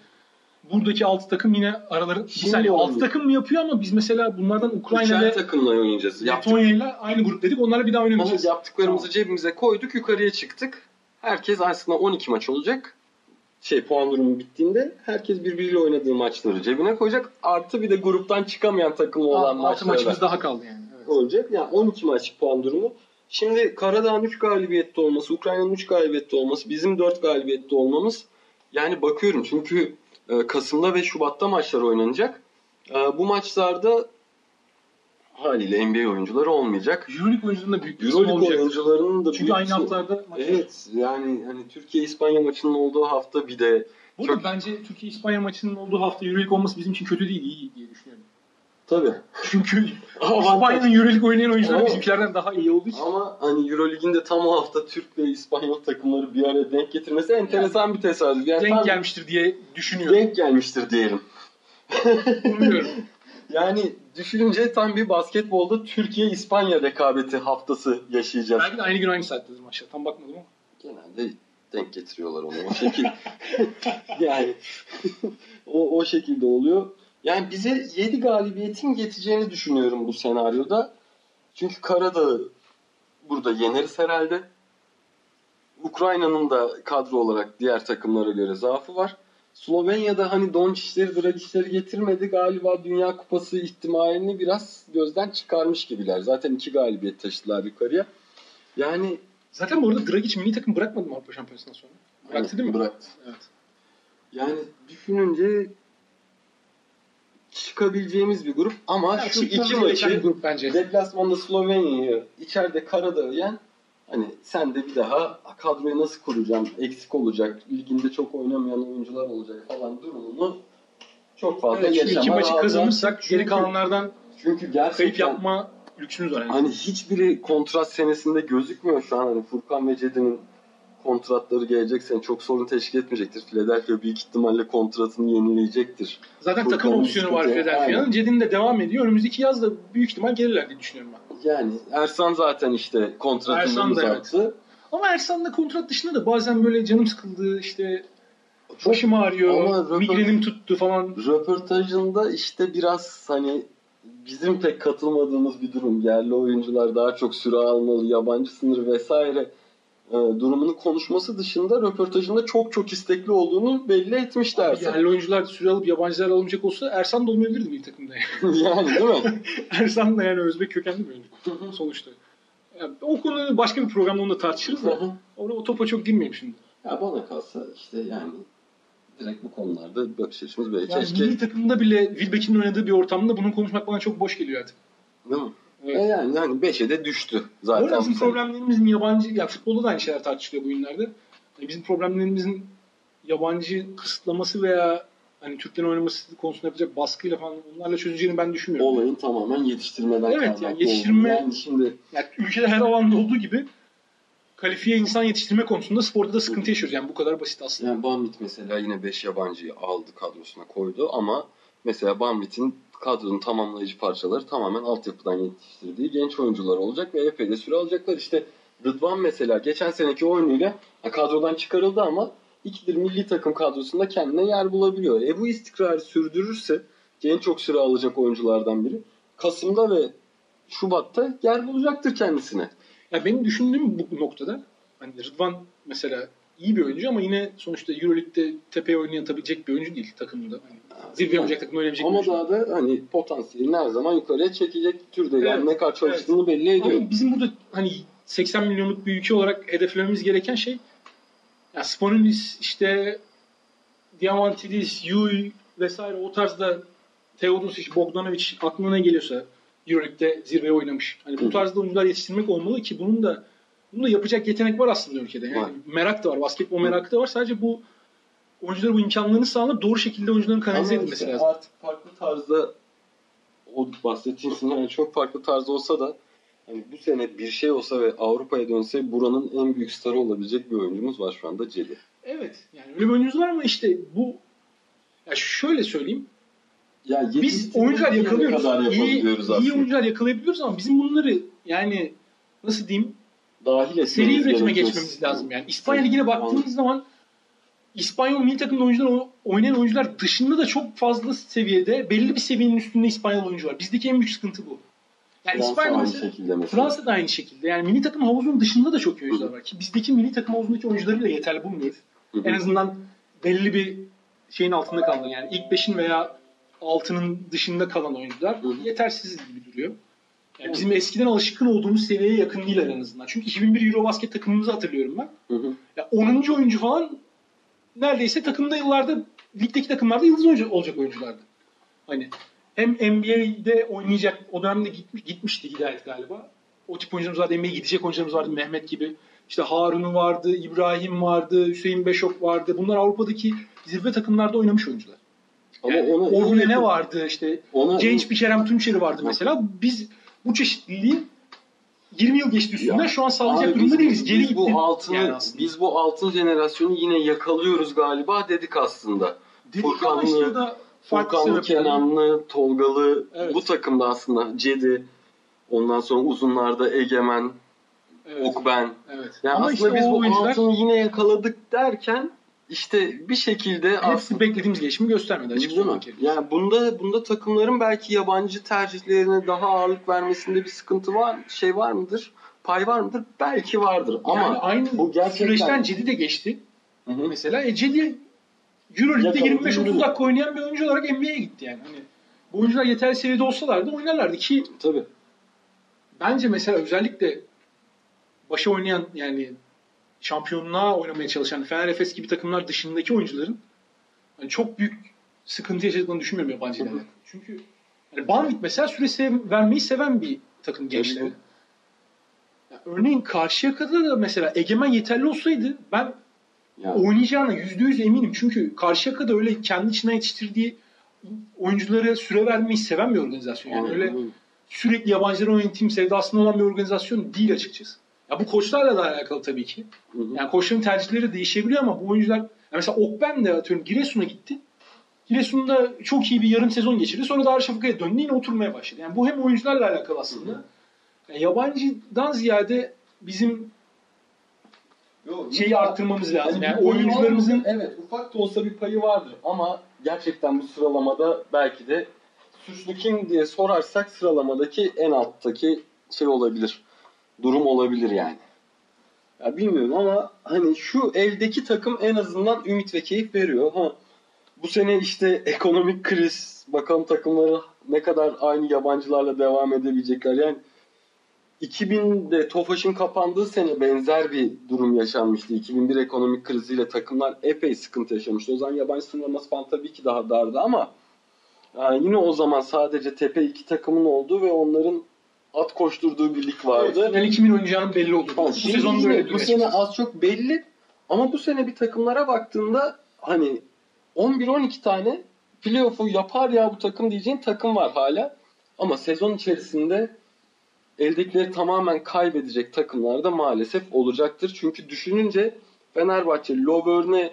buradaki 6 takım yine araları bir saniye oldu. 6 takım mı yapıyor ama biz mesela bunlardan Ukrayna ve takımla oynayacağız. Letonya ile aynı grup dedik. Onlarla bir daha oynamayacağız. yaptıklarımızı cebimize koyduk, yukarıya çıktık. Herkes aslında 12 maç olacak. Şey puan durumu bittiğinde herkes birbiriyle oynadığı maçları cebine koyacak. Artı bir de gruptan çıkamayan takımı olan 6 maçlara maçımız daha kaldı yani. Evet. olacak. Yani 12 maç puan durumu. Şimdi Karadağ'ın 3 galibiyette olması, Ukrayna'nın 3 galibiyette olması, bizim 4 galibiyette olmamız yani bakıyorum çünkü e, Kasım'da ve Şubat'ta maçlar oynanacak. E, Bu maçlarda haliyle NBA oyuncuları olmayacak. Euroleague oyuncularının da büyük bir Euroleague olacak. oyuncularının da Çünkü büyük aynı haftalarda maç Evet yani hani Türkiye İspanya maçının olduğu hafta bir de Bu arada Çok- bence Türkiye-İspanya maçının olduğu hafta Euroleague olması bizim için kötü değil, iyi diye düşünüyorum. Tabii Çünkü. İspanya'nın Euroleague oynayan oyuncular Ama- bizimkilerden daha iyi olduğu için. ama hani Eurolig'in de tam o hafta Türk ve İspanyol takımları bir araya denk getirmesi enteresan bir tesadüf. Yani denk gelmiştir diye düşünüyorum. denk gelmiştir diyelim. Umuyorum. Yani düşününce tam bir basketbolda Türkiye-İspanya rekabeti haftası yaşayacağız. Belki de aynı gün aynı saattedir maçlar. Tam bakmadım ama. Genelde denk getiriyorlar onu o şekil. yani o, o şekilde oluyor. Yani bize 7 galibiyetin yeteceğini düşünüyorum bu senaryoda. Çünkü Karadağ'ı burada yeneriz herhalde. Ukrayna'nın da kadro olarak diğer takımlara göre zaafı var. Slovenya'da hani Doncic'leri, Dragic'leri getirmedi. Galiba Dünya Kupası ihtimalini biraz gözden çıkarmış gibiler. Zaten iki galibiyet taşıdılar yukarıya. Yani Zaten bu arada Dragic milli takım bırakmadı mı Avrupa Şampiyonası'ndan sonra? Bıraktı değil mi? Bıraktı. Evet. Yani düşününce çıkabileceğimiz bir grup ama Ya, şu iki gereken bir maçı grup bence. deplasmanda Slovenya'yı içeride Karadağ'ı yen hani sen de bir daha kadroyu nasıl kuracağım eksik olacak liginde çok oynamayan oyuncular olacak falan durumunu çok fazla Evet, yaşama iki maçı kazanırsak Çünkü- geri kalanlardan çünkü gerçekten kayıp yapma lüksümüz var. Yani. Hani hiçbiri kontrat senesinde gözükmüyor şu an. Hani Furkan ve Cedi'nin kontratları gelecek sene çok sorun teşkil etmeyecektir. Philadelphia büyük ihtimalle kontratını yenileyecektir. Zaten Furkan'ın takım opsiyonu var. Philadelphia'nın. Cedin de devam ediyor. Önümüzdeki yaz da büyük ihtimal gelirler diye düşünüyorum ben. Yani Ersan zaten işte kontratını Ersan da uzattı. Ama Ersan'la kontrat dışında da bazen böyle canım sıkıldı işte Çok başım ağrıyor, röport- migrenim tuttu falan. röportajında işte biraz hani bizim pek katılmadığımız bir durum. Yerli oyuncular daha çok süre almalı, yabancı sınır vesaire e, durumunu konuşması dışında röportajında çok çok istekli olduğunu belli etmişti Ersan. Yerli oyuncular süre alıp yabancılar alınacak olsa Ersan da olmayabilirdi milli takımda. yani. yani değil mi? Ersan da yani Özbek kökenli bir oyuncu sonuçta. Yani o konuyu başka bir programda onu da tartışırız da orada o topa çok girmeyeyim şimdi. Ya bana kalsa işte yani direkt bu konularda bakış açımız böyle. Yani Keşke milli takımda bile Wilbeck'in oynadığı bir ortamda bunu konuşmak bana çok boş geliyor artık. değil mi? Evet. E yani, yani 5'e de düştü zaten. bizim bu sene. problemlerimizin yabancı, ya futbolda da aynı şeyler tartışılıyor bu günlerde. Yani bizim problemlerimizin yabancı kısıtlaması veya hani Türklerin oynaması konusunda yapacak baskıyla falan onlarla çözüleceğini ben düşünmüyorum. Olayın tamamen yetiştirmeden Evet, yani yetiştirme-. Yani şimdi Yani ülkede her alanda olduğu gibi kalifiye insan yetiştirme konusunda sporda da sıkıntı yaşıyoruz. Yani bu kadar basit aslında. yani Bambit mesela yine 5 yabancıyı aldı kadrosuna koydu ama mesela Bambit'in kadronun tamamlayıcı parçaları tamamen altyapıdan yetiştirdiği genç oyuncular olacak ve epey de süre alacaklar. İşte Rıdvan mesela geçen seneki oyunuyla kadrodan çıkarıldı ama ikidir milli takım kadrosunda kendine yer bulabiliyor. E bu istikrarı sürdürürse genç çok süre alacak oyunculardan biri. Kasım'da ve Şubat'ta yer bulacaktır kendisine. Ya benim düşündüğüm bu noktada hani Rıdvan mesela iyi bir oyuncu ama yine sonuçta Euroleague'de tepeye oynayatabilecek bir oyuncu değil takımında. Hani zirve oynayacak takımda oynayabilecek Ama daha da hani potansiyelini her zaman yukarıya çekecek türde. Yani Evet, ne kadar çalıştığını belli ediyor. Ama bizim burada hani 80 milyonluk bir ülke olarak hedeflememiz gereken şey ya Spanoulis işte Diamantidis, Yui vesaire o tarzda Teodosic, Bogdanovic aklına ne geliyorsa Euroleague'de zirveye oynamış. Hani bu tarzda oyuncular yetiştirmek olmalı ki bunun da bunun da yapacak yetenek var aslında ülkede. Yani Var. merak da var, basketbol merakı da var. Sadece bu oyunculara bu imkanlarını sağlanıp doğru şekilde oyuncuların kanalize Ama edilmesi işte lazım. artık farklı tarzda o bahsettiğin isimler çok farklı tarzda olsa da hani bu sene bir şey olsa ve Avrupa'ya dönse buranın en büyük starı olabilecek bir oyuncumuz var şu anda Cedi. Evet. Yani öyle bir oyuncumuz var ama işte bu ya şöyle söyleyeyim. Ya Biz oyuncular yakalıyoruz. kadar İyi, iyi oyuncular yakalayabiliyoruz ama bizim bunları yani nasıl diyeyim Dahil etmemiz seri üretime gerekiyor. geçmemiz lazım yani. İspanya Ligi'ne baktığımız zaman İspanyol milli takımda oyuncular oynayan oyuncular dışında da çok fazla seviyede belli bir seviyenin üstünde İspanyol oyuncu var. Bizdeki en büyük sıkıntı bu. Yani Fransa İspanya aynı mesela, şekilde mesela. Fransa da aynı şekilde. Yani milli takım havuzunun dışında da çok iyi oyuncular var ki bizdeki milli takım havuzundaki oyuncuları da yeterli bulmuyoruz. Hı hı. En azından belli bir şeyin altında kalan yani ilk beşin veya altının dışında kalan oyuncular Hı hı. yetersiz gibi duruyor. Yani bizim eskiden alışkın olduğumuz seviyeye yakın değiller en azından. Çünkü 2001 Eurobasket takımımızı hatırlıyorum ben. Hı hı. Ya 10. oyuncu falan neredeyse takımda yıllarda ligdeki takımlarda yıldız oyuncu olacak oyunculardı. Hani hem NBA'de oynayacak o dönemde gitmiş, gitmişti Hidayet galiba. O tip oyuncularımız vardı. NBA'ye gidecek oyuncularımız vardı. Mehmet gibi. İşte Harun'u vardı, İbrahim vardı, Hüseyin Beşok vardı. Bunlar Avrupa'daki zirve takımlarda oynamış oyuncular. Ama Yani ona Orhun ne vardı işte Ona genç bir Kerem Tunçeri vardı mesela. Biz bu çeşitliliği 20 yıl geçti üstünden Ya, şu an sağlayacak durumda biz- değiliz. Geri biz gitti. bu altını, yani aslında. biz bu altın jenerasyonu yine yakalıyoruz galiba dedik aslında. Dedik Furkan'lı, işte da Furkanlı, Kenanlı, Tolgalı Evet. bu takımda aslında Cedi. Ondan sonra uzunlarda Egemen, Evet. Okben. evet. Yani Ama aslında işte biz bu oyuncular altını yine yakaladık derken işte bir şekilde hepsi aslında beklediğimiz gelişimi göstermedi açık Değil mi? gerekirse. Yani bunda bunda takımların belki yabancı tercihlerine daha ağırlık vermesinde bir sıkıntı var, şey var mıdır? Pay var mıdır? Belki vardır ama yani aynı bu gerçekten- süreçten Cedi de geçti. Hı hı. Mesela e Cedi Euroleague'de Yakaladı 25-30 Euroleague. dakika oynayan bir oyuncu olarak NBA'ye gitti yani. Hani bu oyuncular yeterli seviyede olsalardı oynarlardı ki tabii. bence mesela özellikle başa oynayan yani şampiyonluğa oynamaya çalışan Fener Efes gibi takımlar dışındaki oyuncuların hani çok büyük sıkıntı yaşadıklarını düşünmüyorum yabancı Hı hı. ileride. Çünkü yani Banvit mesela süre sev- vermeyi seven bir takım gençleri. Tabii. Ya örneğin Karşıyaka'da da mesela Egemen yeterli olsaydı ben Yani, oynayacağına %100 eminim. Çünkü Karşıyaka'da öyle kendi içine yetiştirdiği oyunculara süre vermeyi seven bir organizasyon. Yani öyle sürekli yabancıları oynatayım sevdasında olan bir organizasyon değil açıkçası. Ya bu koçlarla da alakalı tabii ki. Hı hı. Yani koçların tercihleri değişebiliyor ama bu oyuncular mesela Okben de atıyorum Giresun'a gitti. Giresun'da çok iyi bir yarım sezon geçirdi. Sonra Darüşşafaka'ya döndü yine oturmaya başladı. Yani bu hem oyuncularla alakalı aslında. Yani yabancıdan ziyade bizim şeyi arttırmamız lazım. Yani, oyuncularımızın evet ufak da olsa bir payı vardır ama gerçekten bu sıralamada belki de suçlu kim diye sorarsak sıralamadaki en alttaki şey olabilir. Durum olabilir yani. Ya bilmiyorum ama hani şu eldeki takım en azından ümit ve keyif veriyor. Ha bu sene işte ekonomik kriz bakalım takımları ne kadar aynı yabancılarla devam edebilecekler. Yani 2000'de Tofaş'ın kapandığı sene benzer bir durum yaşanmıştı. 2001 ekonomik kriziyle takımlar epey sıkıntı yaşamıştı. O zaman yabancı sınırlaması falan tabii ki daha dardı ama yani yine o zaman sadece tepe iki takımın olduğu ve onların at koşturduğu bir lig vardı. final kimin oynayacağının belli oldu. Tamam, bu sezon böyle bu sene az çok belli ama bu sene bir takımlara baktığında hani 11-12 tane playoff'u yapar ya bu takım diyeceğin takım var hala. Ama sezon içerisinde eldekileri tamamen kaybedecek takımlar da maalesef olacaktır. Çünkü düşününce Fenerbahçe Lovern'e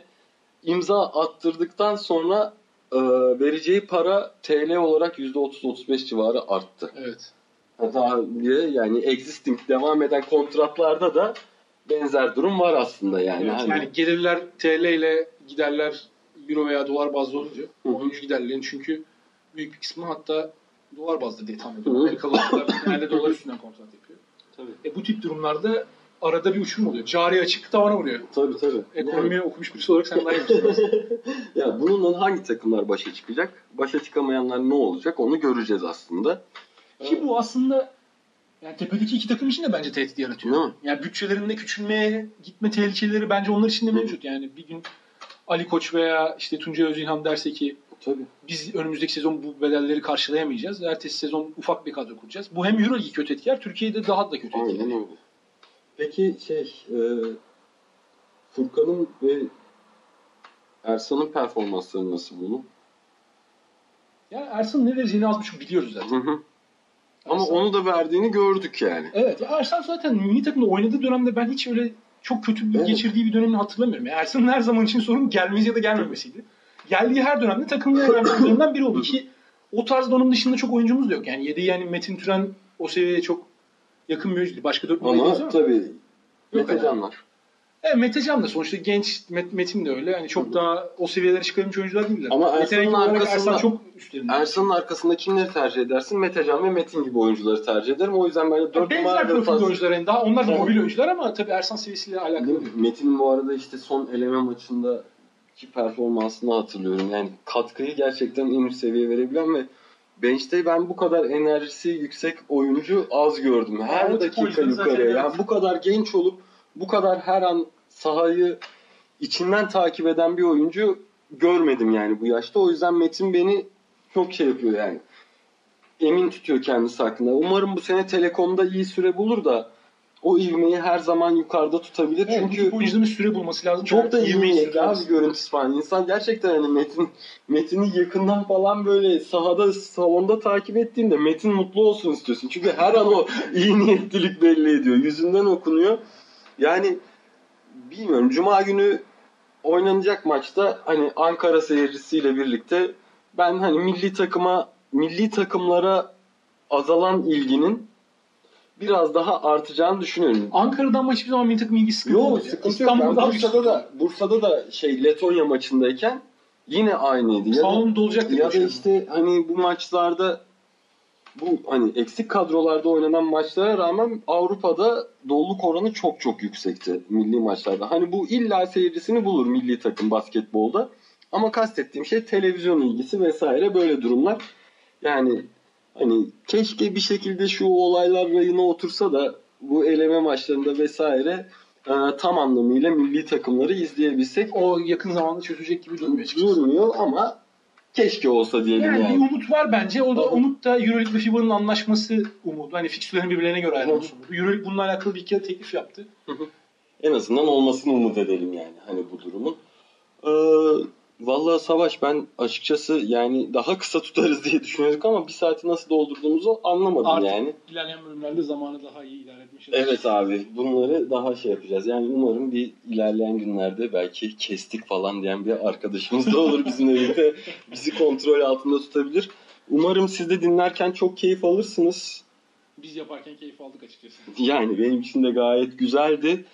imza attırdıktan sonra e, vereceği para TL olarak %30-35 civarı arttı. Evet. Daha diye yani existing devam eden kontratlarda da benzer durum var aslında yani. Evet, Hani- yani gelirler TL ile giderler euro veya dolar bazlı olunca oyuncu giderlerin çünkü büyük bir kısmı hatta dolar bazlı diye tahmin ediyorum. Amerikalı oyuncular genelde dolar üstünden kontrat yapıyor. Tabii. E, bu tip durumlarda arada bir uçurum oluyor. Cari açık tavana vuruyor. Tabii tabii. Ekonomiyi okumuş birisi olarak sen daha iyi. Ya bununla hangi takımlar başa çıkacak? Başa çıkamayanlar ne olacak? Onu göreceğiz aslında. Ki bu aslında yani tepedeki iki takım için de bence tehdit yaratıyor. Mi? Yani bütçelerinde küçülmeye gitme tehlikeleri bence onlar için de mevcut. Yani bir gün Ali Koç veya işte Tuncay Özilhan derse ki Tabii. biz önümüzdeki sezon bu bedelleri karşılayamayacağız. Ertesi sezon ufak bir kadro kuracağız. Bu hem Euroligi kötü etkiler, Türkiye'de daha da kötü Aynen etkiler. öyle. Peki şey e, Furkan'ın ve Ersan'ın performansları nasıl bunun? Yani Ersan ne vereceğini az buçuk biliyoruz zaten. Hı hı. Ama onu da verdiğini gördük yani. Evet ya Ersan zaten milli takımda oynadığı dönemde ben hiç öyle çok kötü bir Evet. geçirdiği bir dönemini hatırlamıyorum. Yani Ersan'ın her zaman için sorun gelmesi ya da gelmemesiydi. Geldiği her dönemde takımın en önemli oyuncularından biri oldu ki o tarzda onun dışında çok oyuncumuz da yok. Yani yedi yani Metin Türen o seviyeye çok yakın bir oyuncu değil. Başka dört numara Ama tabii Yok Metecan var. Evet Metecan da sonuçta genç Met, Metin de öyle. Yani çok daha o seviyelere çıkarmış oyuncular değiller. Ama Ersan'ın arkasında- Ersan çok üstlerinde. Ersan'ın arkasında kimleri tercih edersin? Metecan ve Metin gibi oyuncuları tercih ederim. O yüzden ben de 4 Benzer numarada profilde fazla... oyuncular yani daha onlar da mobil oyuncular ama tabii Ersan seviyesiyle alakalı. Değil? Metin bu arada işte son eleme maçında ki performansını hatırlıyorum. Yani katkıyı gerçekten en üst seviyeye verebilen ve bench'te ben bu kadar enerjisi yüksek oyuncu az gördüm. Her Yani dakika yukarıya. Yani bu kadar genç olup bu kadar her an sahayı içinden takip eden bir oyuncu görmedim yani bu yaşta. O yüzden Metin beni çok şey yapıyor yani. Emin tutuyor kendisi hakkında. Umarım bu sene Telekom'da iyi süre bulur da o ivmeyi her zaman yukarıda tutabilir. Evet, Çünkü bu oyuncuların süre bulması lazım. çok da süre abi görüntüsü falan. İnsan gerçekten hani Metin Metin'i yakından falan böyle sahada salonda takip ettiğinde Metin mutlu olsun istiyorsun. Çünkü her an o iyi niyetlilik belli ediyor. Yüzünden okunuyor. Yani bilmiyorum. Cuma günü oynanacak maçta hani Ankara seyircisiyle birlikte ben hani milli takıma milli takımlara azalan ilginin biraz daha artacağını düşünüyorum. Ankara'dan ama hiçbir zaman milli takım ilgisi Yok ya. sıkıntı yok. Ben Bursa'da da Bursa'da da şey Letonya maçındayken yine aynıydı. Salon dolacak diye ya da işte hani bu maçlarda bu hani eksik kadrolarda oynanan maçlara rağmen Avrupa'da doluluk oranı çok çok yüksekti milli maçlarda. Hani bu illa seyircisini bulur milli takım basketbolda. Ama kastettiğim şey televizyon ilgisi vesaire böyle durumlar. Yani hani keşke bir şekilde şu olaylar rayına otursa da bu eleme maçlarında vesaire e, tam anlamıyla milli takımları izleyebilsek. O yakın zamanda çözecek gibi durmuyor. Durmuyor ama keşke olsa diyelim Yani, yani. bir umut var bence. O da umut da Euroleague ve FIBA'nın anlaşması umudu. Hani fikstürlerin birbirlerine göre ayrılması umudu. Euroleague bununla alakalı bir iki teklif yaptı. En azından olmasını umut edelim yani hani bu durumun. Ee, vallahi Savaş ben açıkçası yani daha kısa tutarız diye düşünüyorduk ama bir saati nasıl doldurduğumuzu anlamadım Artık yani. ilerleyen bölümlerde zamanı daha iyi idare etmiş. Evet abi bunları daha şey yapacağız. Yani umarım bir ilerleyen günlerde belki kestik falan diyen bir arkadaşımız da olur bizimle birlikte bizi kontrol altında tutabilir. Umarım siz de dinlerken çok keyif alırsınız. Biz yaparken keyif aldık açıkçası. Yani benim için de gayet güzeldi.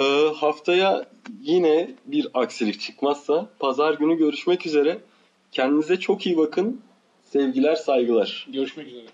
Ee, haftaya yine bir aksilik çıkmazsa pazar günü görüşmek üzere. Kendinize çok iyi bakın. Sevgiler, saygılar. Görüşmek üzere.